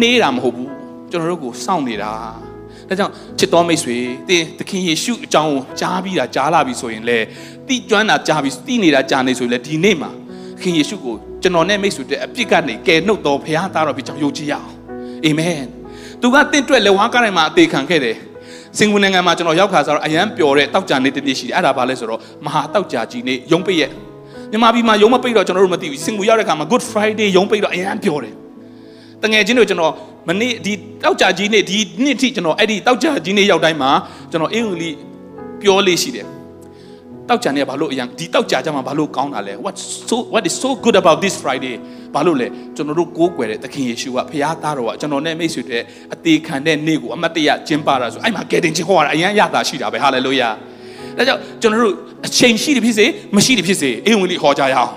နှေးတာမဟုတ်ဘူးကျွန်တော်တို့ကိုစောင့်နေတာ ဒါကြောင့်ချစ်တော်မိတ်ဆွေသင်သခင်ယေရှုအကြောင်းကိုကြားပြီးတာကြားလာပြီဆိုရင်လေတိကျွမ်းတာကြားပြီးတိနေတာကြားနေဆိုရင်လေဒီနေ့မှာခင်ယေရှုကိုကျွန်တော်နဲ့မိတ်ဆွေတဲ့အပြစ်ကနေကယ်နှုတ်တော်ဘုရားသားတော်ဖြစ်ကြောင်းယုံကြည်ရအောင်အာမင်သူကတင့်တွက်လက်ဝါးကားတိုင်းမှာအသေးခံခဲ့တယ်စင်ကာပူနိုင်ငံမှာကျွန်တော်ရောက်ခါဆိုတော့အရန်ပျော်တဲ့တောက်ကြနေ့တစ်နေ့ရှိတယ်အဲ့ဒါဘာလဲဆိုတော့မဟာတောက်ကြကြီးနေ့ရုံးပိတ်ရက်မြန်မာပြည်မှာရုံးမပိတ်တော့ကျွန်တော်တို့မသိဘူးစင်ကာပူရောက်တဲ့ခါမှာ Good Friday ရုံးပိတ်တော့အရန်ပျော်တယ် တငယ်ချင်းတို့ကျွန်တော်မနေ့ဒီတောက်ကြကြီးနေ့ဒီနေ့ထိကျွန်တော်အဲ့ဒီတောက်ကြကြီးနေ့ရောက်တိုင်းမှာကျွန်တော်အင်္ဂလိပ်ပြောလေးရှိတယ်တောက်ကြနေဘာလို့အရင်ဒီတောက်ကြကြမှာဘာလို့ကောင်းတာလဲ what so what is so good about this friday ဘာလို့လဲကျွန်တော်တို့ကိုးကွယ်တဲ့သခင်ယေရှုကဖခင်သားတော်ကကျွန်တော်နဲ့မိတ်ဆွေတဲ့အသေးခံတဲ့နေ့ကိုအမတ်တရကျင်းပတာဆိုအဲ့မှာကယ်တင်ခြင်းဟောတာအရင်ရတာရှိတာပဲဟာလေလုယာဒါကြောင့်ကျွန်တော်တို့အချိန်ရှိတယ်ဖြစ်စေမရှိတယ်ဖြစ်စေအင်ဝင်လေးဟောကြရအောင်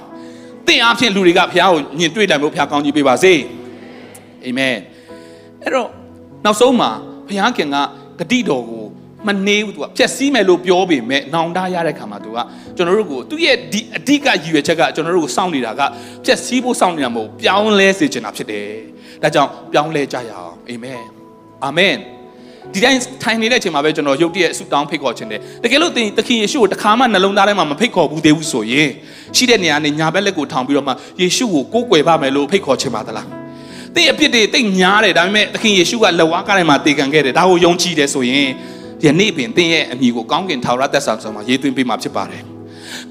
သင်အားဖြင့်လူတွေကဖခင်ကိုညင်တွေ့တယ်မို့ဖခင်ကောင်းကြီးပေးပါစေ အာမင်အဲ့တော့နောက်ဆုံးမှာဘုရားခင်ကဂတိတော်ကိုမနေဘူးသူကဖြက်စီးမယ်လို့ပြောပေမဲ့နောင်တရတဲ့ခါမှာသူကကျွန်တော်တို့ကိုသူ့ရဲ့ဒီအဓိကရည်ရွယ်ချက်ကကျွန်တော်တို့ကိုစောင့်နေတာကဖြက်စီးဖို့စောင့်နေတာမဟုတ်ပြောင်းလဲစေချင်တာဖြစ်တယ်။ဒါကြောင့်ပြောင်းလဲကြရအောင်အာမင်အာမင်ဒီတိုင်းထိုင်နေတဲ့အချိန်မှာပဲကျွန်တော်ရုပ်တရက်ဆုတောင်းဖိတ်ခေါ်ခြင်းတယ်တကယ်လို့သင်သခင်ယေရှုကိုတစ်ခါမှနှလုံးသားထဲမှာမဖိတ်ခေါ်ဘူးသေးဘူးဆိုရင်ရှိတဲ့နေရာနဲ့ညာဘက်လက်ကိုထောင်ပြီးတော့မှယေရှုကိုကိုးကွယ်ပါမယ်လို့ဖိတ်ခေါ်ခြင်းပါသလား သင်အပြစ်တွေတိတ်ညားတယ်ဒါပေမဲ့သခင်ယေရှုကလက်ဝါးကားထဲမှာတေခံခဲ့တယ်ဒါကိုယုံကြည်တယ်ဆိုရင်ယနေ့ပင်သင်ရဲ့အမိကိုကောင်းကင်ထာဝရသက်ဆောင်ဆောင်မှာရေးသွင်းပေးမှာဖြစ်ပါတယ်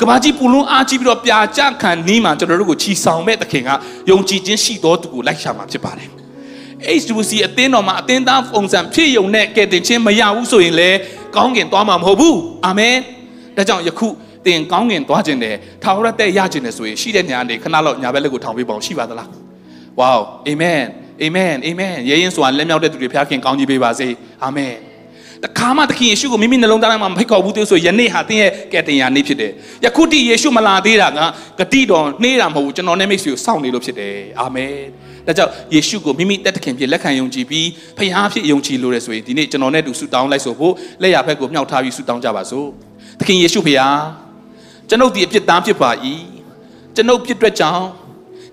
ကဘာကြီးပူလုံးအားကြီးပြီးတော့ပြာကြခံနီးမှာကျွန်တော်တို့ကိုချီဆောင်မဲ့သခင်ကယုံကြည်ခြင်းရှိသောသူကိုလိုက်ရှာမှာဖြစ်ပါတယ် HWC အသင်းတော်မှာအသင်းသားပုံစံဖြစ်ယုံနဲ့ကဲတင်ခြင်းမရဘူးဆိုရင်လည်းကောင်းကင်သွားမှာမဟုတ်ဘူးအာမင်ဒါကြောင့်ယခုသင်ကောင်းကင်သွားခြင်းတယ်ထာဝရတဲ့ရခြင်းတယ်ဆိုရင်ရှိတဲ့နေရာနေခဏလောက်ညာဘက်လက်ကိုထောင်ပေးပါအောင်ရှိပါသလား ဝေါအာမင်အာမင်အာမင်ယေရင်ဆိုတာလက်မြောက်တဲ့သူတွေဖခင်ကောင်းကြီးပေးပါစေအာမင်တခါမှသခင်ယေရှုကိုမိမိနှလုံးသားထဲမှာမဖိတ်ခေါ်ဘူးသေးဆိုယနေ့ဟာသင်ရဲ့ကယ်တင်ရာနေ့ဖြစ်တယ်။ယခုတိယေရှုမလာသေးတာကဂတိတော်နှေးတာမဟုတ်ဘူးကျွန်တော်နဲ့မိတ်ဆွေကိုစောင့်နေလို့ဖြစ်တယ်။အာမင်။ဒါကြောင့်ယေရှုကိုမိမိတက်တခင်ဖြစ်လက်ခံယုံကြည်ပြီးဖခင်ဖြစ်ယုံကြည်လို့ရဆိုရင်ဒီနေ့ကျွန်တော်နဲ့တူဆုတောင်းလိုက်ဆိုဖို့လက်ရဖက်ကိုမြှောက်ထားပြီးဆုတောင်းကြပါစို့။သခင်ယေရှုဖေဟာကျွန်ုပ်ဒီအပြစ်သားဖြစ်ပါ၏။ကျွန်ုပ်ပြစ်တွက်ကြောင်း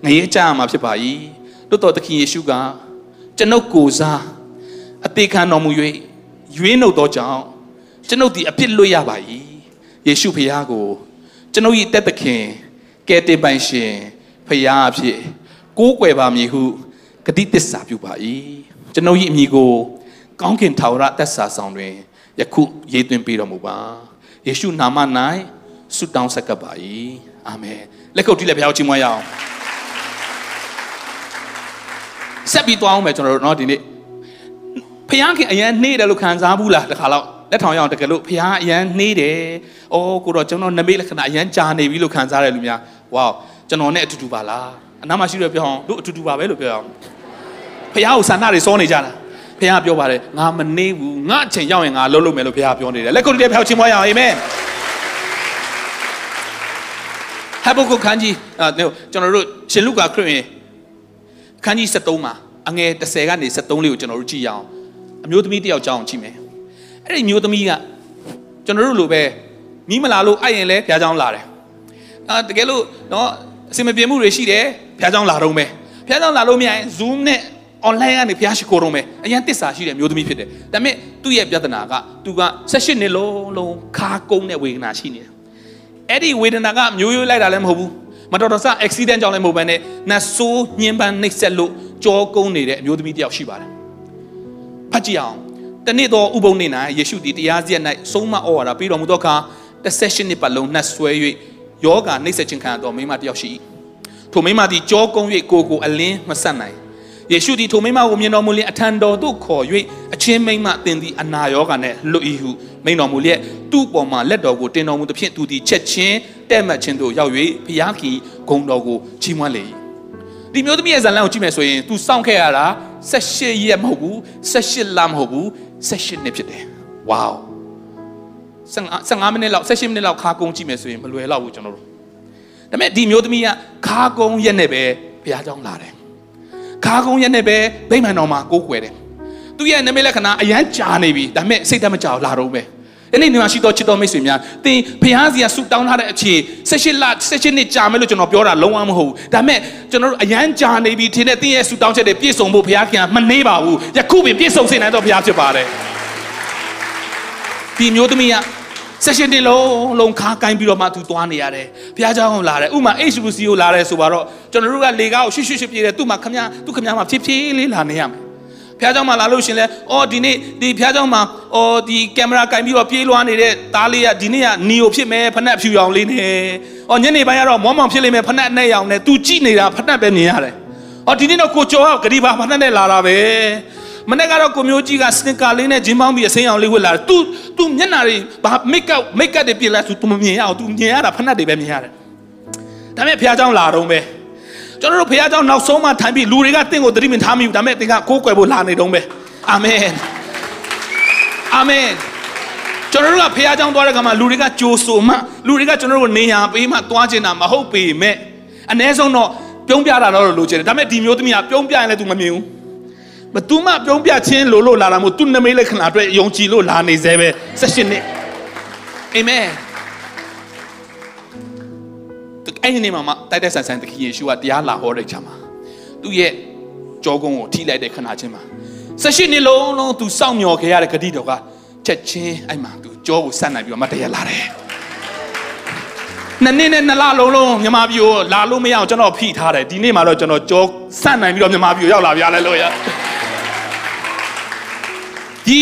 ငရဲကြရမှာဖြစ်ပါ၏။ တို့တော်သခင်ယေရှုကကျွန်ုပ်ကိုစားအသေးခံတော်မူ၍ရွေးနှုတ်သောကြောင့်ကျွန်ုပ်ဒီအပြစ်လွတ်ရပါ၏ယေရှုဖခင်ကိုကျွန်ုပ်၏တက်သခင်ကယ်တင်ပိုင်ရှင်ဖခင်အဖြစ်ကိုးကွယ်ပါမည်ဟုဂတိတစ္ဆာပြုပါ၏ကျွန်ုပ်၏အမိကို ကောင်းကင်ထာဝရသက်စာဆောင်တွင်ယခုရေးသွင်းပေးတော်မူပါယေရှုနာမ၌ဆုတောင်းဆက်ကပ်ပါ၏အာမင်လက်ခုပ်တီးလက်ဖျောက်ချီးမွမ်းရအောင် ဆက်ပြီးသွားအောင်မယ်ကျွန်တော်တို့เนาะဒီနေ့ဖះခင်အရန်နှေးတယ်လို့ခံစားဘူးလားတခါတော့လက်ထောင်ရအောင်တကယ်လို့ဖះအရန်နှေးတယ်။အော်ကိုတော့ကျွန်တော်နမိတ်လက္ခဏာအရန်ကြာနေပြီလို့ခံစားရတယ်လူများ။ဝေါကျွန်တော်နဲ့အတူတူပါလား။အနားမှာရှိရပြောအောင်တို့အတူတူပါပဲလို့ပြောအောင်။ဖ ဖះကိုဆန္ဒတွေစောနေကြတာဖះပြောပါတယ်ငါမနေဘူးငါအချိန်ရောက်ရင်ငါလှုပ်လို့မယ်လို့ဖះပြောနေတယ်လက်ကိုတည်းဖះချင်းမွားရအောင်အာမင်ဟဘုတ်ခန်းကြီးအာကျွန်တော်တို့ရှင်လုကာခရစ်ဝင် ခန်းကြီး73မှာအငယ်30ကနေ73လေးကိုကျွန်တော်တို့ကြည့်ရအောင်အမျိုးသမီးတယောက်ကြောင်းကြည့်မယ်အဲ့ဒီမျိုးသမီးကကျွန်တော်တို့လိုပဲမိမလာလို့အဲ့ရင်လဲဖះเจ้าလာတယ်အာတကယ်လို့နော်အစင်မပြေမှုတွေရှိတယ်ဖះเจ้าလာတော့မယ်ဖះเจ้าလာလို့မရရင် Zoom နဲ့ online ကနေဖះရှိခိုးတော့မယ်အရင်တစ္ဆာရှိတယ်မျိုးသမီးဖြစ်တယ်ဒါပေမဲ့သူ့ရဲ့ပြဿနာကသူက18နှစ်လုံးလုံးခါကုန်းတဲ့ဝေဒနာရှိနေတယ်အဲ့ဒီဝေဒနာကမျိုးရိုးလိုက်တာလည်းမဟုတ်ဘူး မတော်တဆ accident ကြောင့်လည်းမဟုတ်ဘဲနဲ့နတ်ဆိုးညှင်းပန်းနှိပ်စက်လို့ကြောကုန်းနေတဲ့အမျိုးသမီးတယောက်ရှိပါတယ်ဖတ်ကြည့်အောင်တနေ့တော့ဥပုံနေ၌ယေရှုသည်တရားစရက်၌ဆုံးမဩဝါဒပြီးတော်မူသောအခါ18နှစ်ပတ်လုံးနှတ်ဆွဲ၍ယောဂနှိပ်စက်ခြင်းခံရသောမိန်းမတယောက်ရှိ၏ထိုမိန်းမသည်ကြောကုန်း၍ကိုကိုအလင်းမဆက်နိုင် ယေရှုသည်ထိုမိန်းမကိုမြင်တော်မူလျင်အထံတော်သို့ခေါ်၍အချင်းမိန်းမသင်သည်အနာရောဂါနှင့်လွတ်၏ဟုမိန်တော်မူလျက်သူ့ပေါ်မှာလက်တော်ကိုတင်တော်မူသဖြင့်သူသည်ချက်ချင်းတဲ့မှတ်ခြင်းသို့ရောက်၍ဘုရားခင်ဂုဏ်တော်ကိုချီးမွမ်းလေ၏ဒီမျိုးသမီးရဲ့ဇာလန်ကိုကြည့်မယ်ဆိုရင် तू စောင့်ခဲ့ရတာ18ရက်မဟုတ်ဘူး18လမဟုတ်ဘူး18နှစ်ဖြစ်တယ်ဝေါ15မိနစ်လောက်18မိနစ်လောက်ခါကုန်းကြည့်မယ်ဆိုရင်မလွယ်တော့ဘူးကျွန်တော်တို့ဒါပေမဲ့ဒီမျိုးသမီးကခါကုန်းရက်နဲ့ပဲဘုရားကျောင်းလာတယ် ခါကုန်းရက်နဲ့ပဲဗိမာန်တော်မှာကိုးကွယ်တယ်သူရဲ့နမိတ်လက္ခဏာအရန်ကြာနေပြီဒါပေမဲ့စိတ်တမကြောက်လာတော့ပဲအဲ့ဒီနေမှာရှိတော့ချစ်တော်မိတ်ဆွေများသင်ဘုရားစီကဆူတောင်းထားတဲ့အချိန်16လ16နှစ်ကြာမယ်လို့ကျွန်တော်ပြောတာလုံးဝမဟုတ်ဘူးဒါပေမဲ့ကျွန်တော်တို့အရန်ကြာနေပြီထင်တဲ့သင်ရဲ့ဆူတောင်းချက်တွေပြည့်စုံဖို့ဘုရားခင်ကမနှေးပါဘူးယခုပင်ပြည့်စုံစေနိုင်တော့ဘုရားဖြစ်ပါတယ်ဒီမျိုးသမီးက ဆက်ရှင်တင်လုံးလုံးခါကိုင်းပြီးတော့မှသူသွားနေရတယ်ဘုရားเจ้าကိုလာတယ်ဥမာ HBC ကိုလာတယ်ဆိုတော့ကျွန်တော်တို့ကလေကားကိုရှွှွှွှွပြေးတယ်သူ့မှာခမသူ့ခမမှာဖြည်းဖြည်းလေးလာနေရမယ်ဖះเจ้าမှာလာလို့ရှင်လဲအော်ဒီနေ့ဒီဖះเจ้าမှာအော်ဒီကင်မရာကင်ပြီးတော့ပြေးလွှားနေတဲ့သားလေးကဒီနေ့ကနီယိုဖြစ်မယ်ဖနက်ဖြူရောင်လေးနဲ့အော်ညနေပိုင်းကတော့မောမောင်ဖြစ်လိမ့်မယ်ဖနက်နဲ့ရောင်နဲ့ तू ကြည့်နေတာဖနက်ပဲမြင်ရတယ်အော်ဒီနေ့တော့ကိုကျော်ကဂရီပါဖနက်နဲ့လာတာပဲ မနေ့ကတော့ကိုမျိုးကြီးကစနစ်ကာလေးနဲ့ဂျင်းပေါင်းပြီးအစိမ်းအောင်လေးဝတ်လာတယ် तू तू မျက်နှာတွေဘာမိတ်ကပ်မိတ်ကပ်တွေပြင်လိုက် तू မမြင်ရအောင် तू မြင်ရတာဖနက်တွေပဲမြင်ရတယ်ဒါပေမဲ့ဖះเจ้าလာတော့ပဲကျွန်တော်တို့ဖခင်เจ้าနောက်ဆုံးမှထိုင်ပြီးလူတွေကတင့်ကိုသတိမထားမိဘူးဒါပေမဲ့သင်ကကိုးကွယ်ဖို့လာနေတော့ပဲအာမင်အာမင်ကျွန်တော်တို့ကဖခင်เจ้าသွားတဲ့ခါမှာလူတွေကကြိုးဆိုမှလူတွေကကျွန်တော်တို့နေညာပေးမှသွားချင်တာမဟုတ်ပေမဲ့အ ਨੇ ဆုံးတော့ပြုံးပြတာတော့လိုချင်တယ်ဒါပေမဲ့ဒီမျိုးသမီးကပြုံးပြရင်လည်း तू မမြင်ဘူး မသူမပြုံးပြချင်းလို့လို့လာတာမို့သူနမိတ်လက္ခဏာအတွက်ယုံကြည်လို့လာနေသေးပဲ၁၈နှစ်အာမင်အဲ့ဒီနေ့မှာတိုက်တဲ့ဆန်ဆန်တခင်ယေရှုကတရားလာဟောတဲ့ချိန်မှာသူ့ရဲ့ကြောကုန်းကိုထိလိုက်တဲ့ခဏချင်းမှာဆက်ရှိနေလုံးလုံးသူစောင့်မျှော်ခဲ့ရတဲ့ဂတိတော်ကချက်ချင်းအဲ့မှာသူကြောကိုဆက်နိုင်ပြီးတော့မတရားလာတယ်နှစ်နှစ်နဲ့နှစ်လလုံးလုံးမြမပြိုလာလို့မရအောင်ကျွန်တော်ဖိထားတယ်ဒီနေ့မှာတော့ကျွန်တော်ကြောဆက်နိုင်ပြီးတော့မြမပြိုရောက်လာပြရလဲလို့ရ ဒီ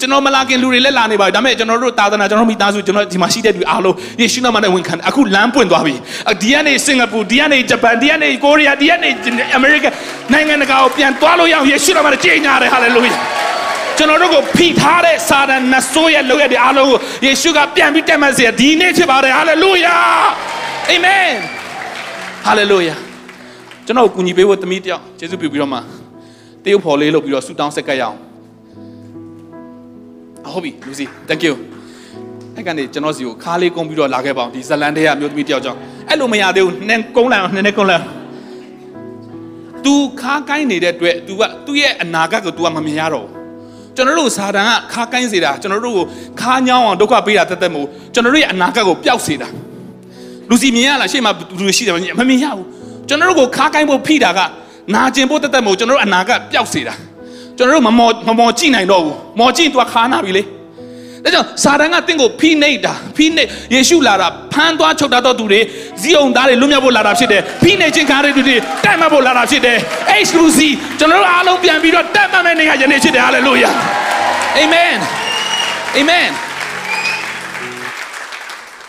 ကျွန်တော်မလာခင်လူတွေလည်းလာနေပါပြီဒါပေမဲ့ကျွန်တော်တို့သာသနာကျွန်တော်မိသားစုကျွန်တော်ဒီမှာရှိတဲ့လူအားလုံးယေရှုနာမနဲ့ဝန်ခံအခုလမ်းပွင့်သွားပြီဒီကနေစင်ကာပူဒီကနေဂျပန်ဒီကနေကိုရီးယားဒီကနေအမေရိကနိုင်ငံတကာကိုပြန်သွားလို့ရအောင်ယေရှုနာမနဲ့ကြေညာတယ်ဟာလေလုယာကျွန်တော်တို့ကိုဖိထားတဲ့စာတန်နတ်ဆိုးရဲ့လုပ်ရတဲ့အားလုံးကိုယေရှုကပြန်ပြီးတက်မှတ်စေဒီနေ့ဖြစ်ပါတယ်ဟာလေလုယာအာမင်ဟာလေလုယာကျွန်တော်ကိုကူညီပေးဖို့တမီးတယောက်ယေရှုပြုပြီးတော့မှတရုတ်ဖော်လေးလုပ်ပြီးတော့ဆူတောင်းဆက်ကပ်ရအောင် ဟုတ်ပြီလူစီ thank you အဲ့ကနေကျွန်တော်စီကိုခါလေးကုန်းပြီးတော့လာခဲ့ပါအောင်ဒီဇလန်တဲ့ကမျိုးသမီးတယောက်ကြောင့်အဲ့လိုမရသေးဘူးနင်းကုန်းလိုက်အောင်နည်းနည်းကုန်းလိုက်သူခါကိုင်းနေတဲ့အတွက် तू ကသူ့ရဲ့အနာဂတ်ကို तू ကမမြင်ရတော့ဘူးကျွန်တော်တို့ဇာတန်ကခါကိုင်းစေတာကျွန်တော်တို့ကိုခါညောင်းအောင်ဒုက္ခပေးတာတက်တက်မို့ကျွန်တော်တို့ရဲ့အနာဂတ်ကိုပျောက်စေတာလူစီမြင်ရလားရှေ့မှာလူရှိတယ်မမြင်ရဘူးကျွန်တော်တို့ကိုခါကိုင်းဖို့ဖိတာကနာကျင်ဖို့တက်တက်မို့ကျွန်တော်တို့အနာဂတ်ပျောက်စေတာ ကျွန်တော်တို့မမော်မမော်ကြည့်နိုင်တော့ဘူးမော်ကြည့်သူကခါနာပြီလေဒါကြောင့်စာတန်ကတင့်ကိုဖိနှိပ်တာဖိနှိပ်ယေရှုလာတာဖမ်းသွားချုပ်တာတော့သူတွေဇီးအောင်သားတွေလွတ်မြောက်ဖို့လာတာဖြစ်တယ်ဖိနှိပ်ခြင်းကားတွေသူတွေတက်မှတ်ဖို့လာတာဖြစ်တယ် exclusive ကျွန်တော်တို့အားလုံးပြန်ပြီးတော့တက်မှတ်မဲ့နေရယနေ့ဖြစ်တယ် hallelujah amen amen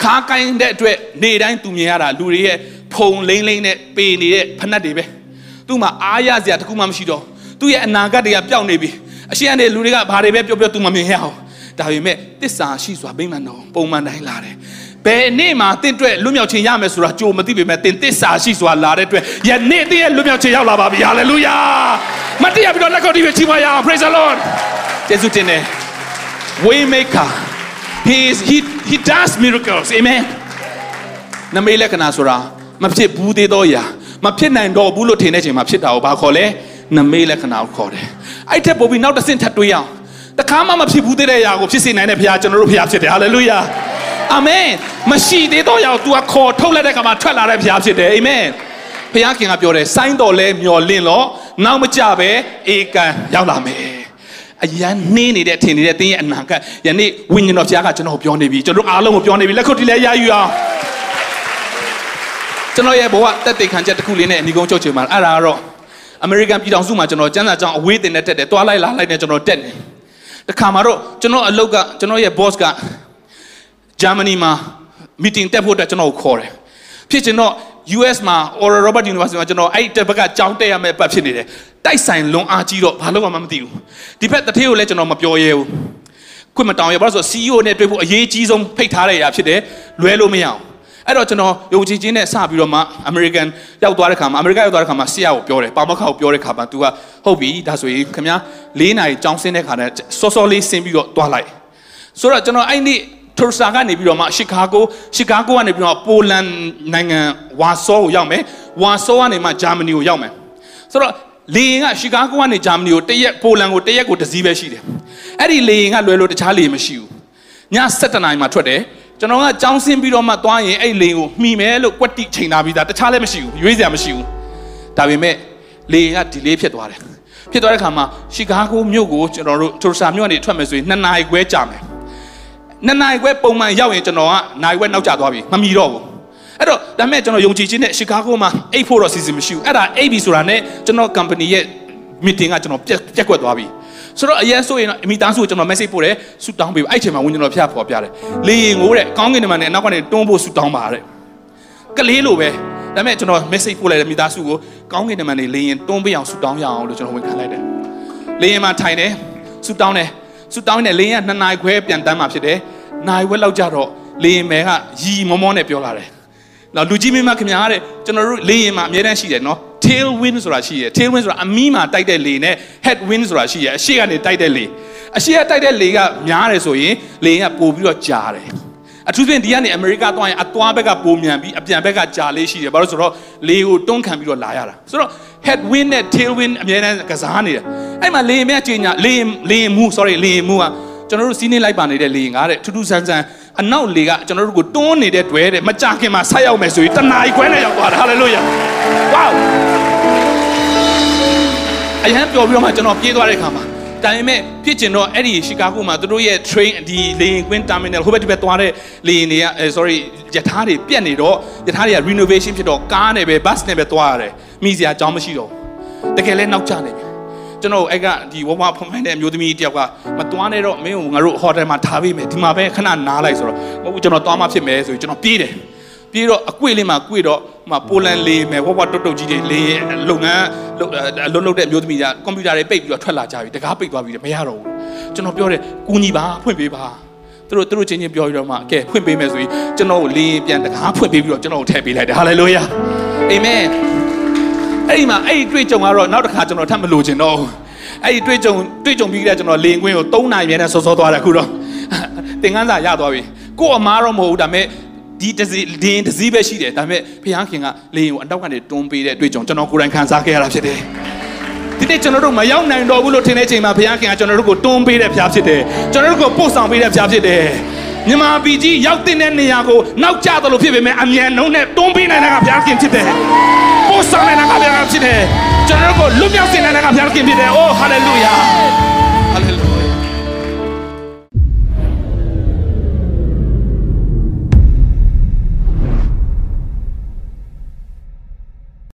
ခါကိုင်းတဲ့အတွက်နေတိုင်းသူမြင်ရတာလူတွေရဲ့ဖုံလိမ့်လိမ့်နဲ့ပေနေတဲ့ဖက်နှက်တွေပဲသူ့မှာအားရစရာတခုမှမရှိတော့ သူ့ရဲ့အနာဂတ်တွေကပျောက်နေပြီအရှိန်တဲ့လူတွေကဘာတွေပဲပြောပြောသူမမြင်ရအောင်ဒါပေမဲ့တစ္ဆာရှိစွာဗိမာန်တော်ပုံမှန်တိုင်းလာတယ်ဘယ်နေ့မှတင့်အတွက်လွတ်မြောက်ခြင်းရမယ်ဆိုတာကြိုမသိပေမဲ့တင်တစ္ဆာရှိစွာလာတဲ့အတွက်ယနေ့တည့်ရဲ့လွတ်မြောက်ခြင်းရောက်လာပါပြီဟာလေလုယာမတ်တရားပြီးတော့လက်ကောက်တီးပြီးချီးမွမ်းရအောင် praise the lord ယေရှုတင်တယ် way maker he is he he does miracles amen နမေလက္ခဏာဆိုတာမဖြစ်ဘူးသေးတော့ရာမဖြစ်နိုင်တော့ဘူးလို့ထင်တဲ့ချိန်မှာဖြစ်တာကိုဘာခေါ်လဲ နမေလက္ခဏာကိုခေါ်တယ်အဲ့ထက်ပိုပြီးနောက်တစ်ဆင့်ထပ်တွေးအောင်တခါမှမဖြစ်ဘူးသေးတဲ့ຢာကိုဖြစ်စေနိုင်တဲ့ဘုရားကျွန်တော်တို့ဘုရားဖြစ်တယ်ဟာလေလုယာအာမင်မရှိသေးတော့ຢာကို तू ကခေါ်ထုတ်လိုက်တဲ့ခါမှာထွက်လာတဲ့ဘုရားဖြစ်တယ်အာမင်ဘုရားခင်ကပြောတယ်စိုင်းတော်လဲမျော်လင့်လို့နောက်မကြပဲအေကန်ရောက်လာမယ်အရန်နှင်းနေတဲ့ထင်နေတဲ့တင်းရဲ့အနာကယနေ့ဝိညာဉ်တော်ဘုရားကကျွန်တော်ပြောနေပြီကျွန်တော်အားလုံးကိုပြောနေပြီလက်ခုပ်တီးလဲရယူအောင်ကျွန်တော်ရဲ့ဘဝတက်တေခံချက်တစ်ခုလေးနဲ့အနီကုန်းချုပ်ချင်ပါအဲ့ဒါကတော့ အမေရိကန်ပြည်ထောင်စုမှာကျွန်တော်ကျန်းစာကြောင်းအဝေးတင်နဲ့တက်တယ်တွားလိုက်လာလိုက်နဲ့ကျွန်တော်တက်နေတခါမှာတော့ကျွန်တော်အလုပ်ကကျွန်တော်ရဲ့ boss ကဂျာမနီမှာ meeting တက်ဖို့အတွက်ကျွန်တော်ကိုခေါ်တယ်ဖြစ်ချင်တော့ US မှာ Oral Roberts University မှာကျွန်တော်အဲ့တက်ဘက်ကကြောင်းတက်ရမယ့်ပတ်ဖြစ်နေတယ်တိုက်ဆိုင်လွန်အားကြီးတော့ဘာလို့မှမသိဘူးဒီဘက်တထေးကိုလည်းကျွန်တော်မပြောရဲဘူးခွင့်မတောင်းရဘာလို့ဆို CEO နဲ့တွေ့ဖို့အရေးကြီးဆုံးဖိတ်ထားတဲ့အရာဖြစ်တယ်လွဲလို့မရအောင် အဲ့တော့ကျွန်တော်ယုံကြည်ခြင်းနဲ့စပြီးတော့မှ American ရောက်သွားတဲ့ခါမှာ America ရောက်သွားတဲ့ခါမှာဆရာကိုပြောတယ်ပါမခါကိုပြောတဲ့ခါမှာ तू ကဟုတ်ပြီဒါဆိုရင်ခင်ဗျာ၄နာရီကြောင်းဆင်းတဲ့ခါနဲ့စောစောလေးဆင်းပြီးတော့တွားလိုက်ဆိုတော့ကျွန်တော်အဲ့ဒီထိုစာကနေပြီးတော့မှရှီကာဂိုရှီကာဂိုကနေပြီးတော့ပိုလန်နိုင်ငံဝါဆောကိုရောက်မယ်ဝါဆောကနေမှဂျာမနီကိုရောက်မယ်ဆိုတော့လေရင်ကရှီကာဂိုကနေဂျာမနီကိုတရက်ပိုလန်ကိုတရက်ကိုတစ်စီးပဲရှိတယ်အဲ့ဒီလေရင်ကလွယ်လို့တခြားလေရင်မရှိဘူးည7:00နာရီမှာထွက်တယ် ကျွန်တော်ကကြောင်းဆင်းပြီးတော့မှသွားရင်အဲ့လေရင်ကိုမှီမယ်လို့ကွက်တိချိန်ထားပြီးသားတခြားလည်းမရှိဘူးရွေးစရာမရှိဘူးဒါပေမဲ့လေရင်ကဒီလေးဖြစ်သွားတယ်ဖြစ်သွားတဲ့ခါမှာရှီကာဂိုမြို့ကိုကျွန်တော်တို့ထိုစာမြို့ကနေထွက်မယ်ဆိုရင်2နာရီခွဲကြာမယ်နှစ်နာရီခွဲပုံမှန်ရောက်ရင်ကျွန်တော်ကနိုင်ခွဲနောက်ကျသွားပြီမမီတော့ဘူးအဲ့တော့ဒါပေမဲ့ကျွန်တော်ယုံကြည်ခြင်းနဲ့ရှီကာဂိုမှာအိတ်ဖို့တော့စီစဉ်မရှိဘူးအဲ့ဒါအိတ်ပြီဆိုတာနဲ့ကျွန်တော် company ရဲ့ meeting ကကျွန်တော်ပြက်ပြက်ကွက်သွားပြီ ဆိုတော့အရင်ဆိုရင်တော့အမိသားစုကိုကျွန်တော် message ပို့တယ်ဆူတောင်းပေးအဲ့ချိန်မှာဝင်ကျွန်တော်ဖျားဖော်ပြတယ်လေရင်ငိုးတဲ့ကောင်းကင်တမန်နဲ့နောက်ကနေတွန်းဖို့ဆူတောင်းပါတဲ့ကလေးလိုပဲဒါပေမဲ့ကျွန်တော် message ပို့လိုက်တယ်မိသားစုကိုကောင်းကင်တမန်တွေလေရင်တွန်းပေးအောင်ဆူတောင်းရအောင်လို့ကျွန်တော်ဝန်ခံလိုက်တယ်လေရင်မှာထိုင်တယ်ဆူတောင်းတယ်ဆူတောင်းနေလေရင်ကနှစ်နာရီခွဲပြန်တန်းมาဖြစ်တယ်နိုင်ဝက်လောက်ကြတော့လေရင်မဲကရီမောမောနဲ့ပြောလာတယ်။နောက်လူကြီးမင်းမခင်ဗျားတဲ့ကျွန်တော်တို့လေရင်မှာအများတန်းရှိတယ်နော် tail wind ဆိုတာရှိတယ် tail wind ဆိုတာအမီးမှာတိုက်တဲ့လေနဲ့ head wind ဆိုတာရှိတယ်အရှိကနေတိုက်တဲ့လေအရှိကတိုက်တဲ့လေကများတယ်ဆိုရင်လေရင်ကပိုပြီးတော့ကြာတယ်အထူးဖြင့်ဒီကနေအမေရိကသွားရင်အသွားဘက်ကပိုမြန်ပြီးအပြန်ဘက်ကကြာလေးရှိတယ်ဘာလို့ဆိုတော့လေကိုတွန်းခံပြီးတော့လာရတာဆိုတော့ head wind နဲ့ tail wind အများတန်းကစားနေတယ်အဲ့မှာလေရင်မြကြီးညာလေရင်လေရင်မူ sorry လေရင်မူကကျွန်တော်တို့စီးနေလိုက်ပါနေတဲ့လေရင်ကတဲ့ထူးထူးဆန်းဆန်း အနောက်လေကကျွန်တော်တို့ကိုတွန်းနေတဲ့တွဲတဲ့မကြခင်မှာဆက်ရောက်မယ်ဆိုရင်တနာ ਈ ခွဲနဲ့ရောက်သွားတာဟာလေလုယာဝေါအရန်ပျော်ပြီးတော့မှကျွန်တော်ပြေးသွားတဲ့ခါမှာဒါပေမဲ့ဖြစ်ကျင်တော့အဲ့ဒီရှီကာဂိုမှာသူတို့ရဲ့ train ဒီလေရင်ကွင်း terminal ဟိုဘက်ဒီဘက်သွားတဲ့လေရင်တွေက sorry ယထာတွေပြက်နေတော့ယထာတွေက renovation ဖြစ်တော့ကားနဲ့ပဲ bus နဲ့ပဲသွားရတယ်မိစရာအကြောင်းမရှိတော့တကယ်လဲနောက်ကျနေပြီ ကျွန်တော်အဲ့ကဒီဝဝဖွန်ဖိုင်တဲ့အမျိုးသမီးတယောက်ကမသွားနဲ့တော့မင်းကိုငါတို့ဟိုတယ်မှာထားပေးမယ်ဒီမှာပဲခဏနားလိုက်ဆိုတော့မဟုတ်ဘူးကျွန်တော်သွားမှဖြစ်မယ်ဆိုရင်ကျွန်တော်ပြေးတယ်ပြေးတော့အကွေ့လေးမှာကွေ့တော့ဟိုပိုလန်လေးမယ်ဝဝတုတ်တုတ်ကြီးတွေလေးလုပ်ငန်းလုပ်လုပ်တဲ့အမျိုးသမီးကကွန်ပျူတာတွေပိတ်ပြီးတော့ထွက်လာကြပြီတကားပိတ်သွားပြီမရတော့ဘူးကျွန်တော်ပြောတယ်ကူညီပါဖွင့်ပေးပါသူတို့သူတို့ချင်းချင်းပြောပြီးတော့မှကဲဖွင့်ပေးမယ်ဆိုရင်ကျွန်တော်ကိုလေးပြန်တကားဖွင့်ပေးပြီးတော့ကျွန်တော်ကိုထည့်ပေးလိုက်တယ်ဟာလေလုယာအာမင် အဲ့ဒီမှာအဲ့ဒီတွေ့ကြုံကတော့နောက်တစ်ခါကျွန်တော်ထပ်မလို့ခြင်းတော့အဲ့ဒီတွေ့ကြုံတွေ့ကြုံပြီးကြကျွန်တော်လေကွင်းကို3နိုင်မြဲနဲ့စောစောသွားတယ်အခုတော့သင်္ကန်းစာရသွားပြီကို့အမားတော့မဟုတ်ဘူးဒါပေမဲ့ဒီတစီဒင်းတစည်းပဲရှိတယ်ဒါပေမဲ့ဖခင်ခင်ကလေရင်ကိုအနောက်ကနေတွန်းပေးတဲ့တွေ့ကြုံကျွန်တော်ကိုယ်တိုင်ခံစားခဲ့ရတာဖြစ်တယ်ဒီနေ့ကျွန်တော်တို့မရောက်နိုင်တော့ဘူးလို့ထင်တဲ့ချိန်မှာဘုရားခင်ကကျွန်တော်တို့ကိုတွန်းပေးတဲ့ဖခင်ဖြစ်တယ်ကျွန်တော်တို့ကိုပို့ဆောင်ပေးတဲ့ဖခင်ဖြစ်တယ်မြန်မာပြည်ကြီးရောက်တဲ့နေရာကိုနောက်ကျတယ်လို့ဖြစ်ပေမဲ့အမြန်နှုံးနဲ့တွန်းပေးနိုင်တဲ့ကဘုရားခင်ဖြစ်တယ် ပို့ဆောင်နိုင်တဲ့ကဘုရားခင်ဖြစ်တယ်ကျွန်တော်တို့ကိုလွတ်မြောက်စေနိုင်တဲ့ကဘုရားခင်ဖြစ်တယ်အိုးဟာလေလုယာ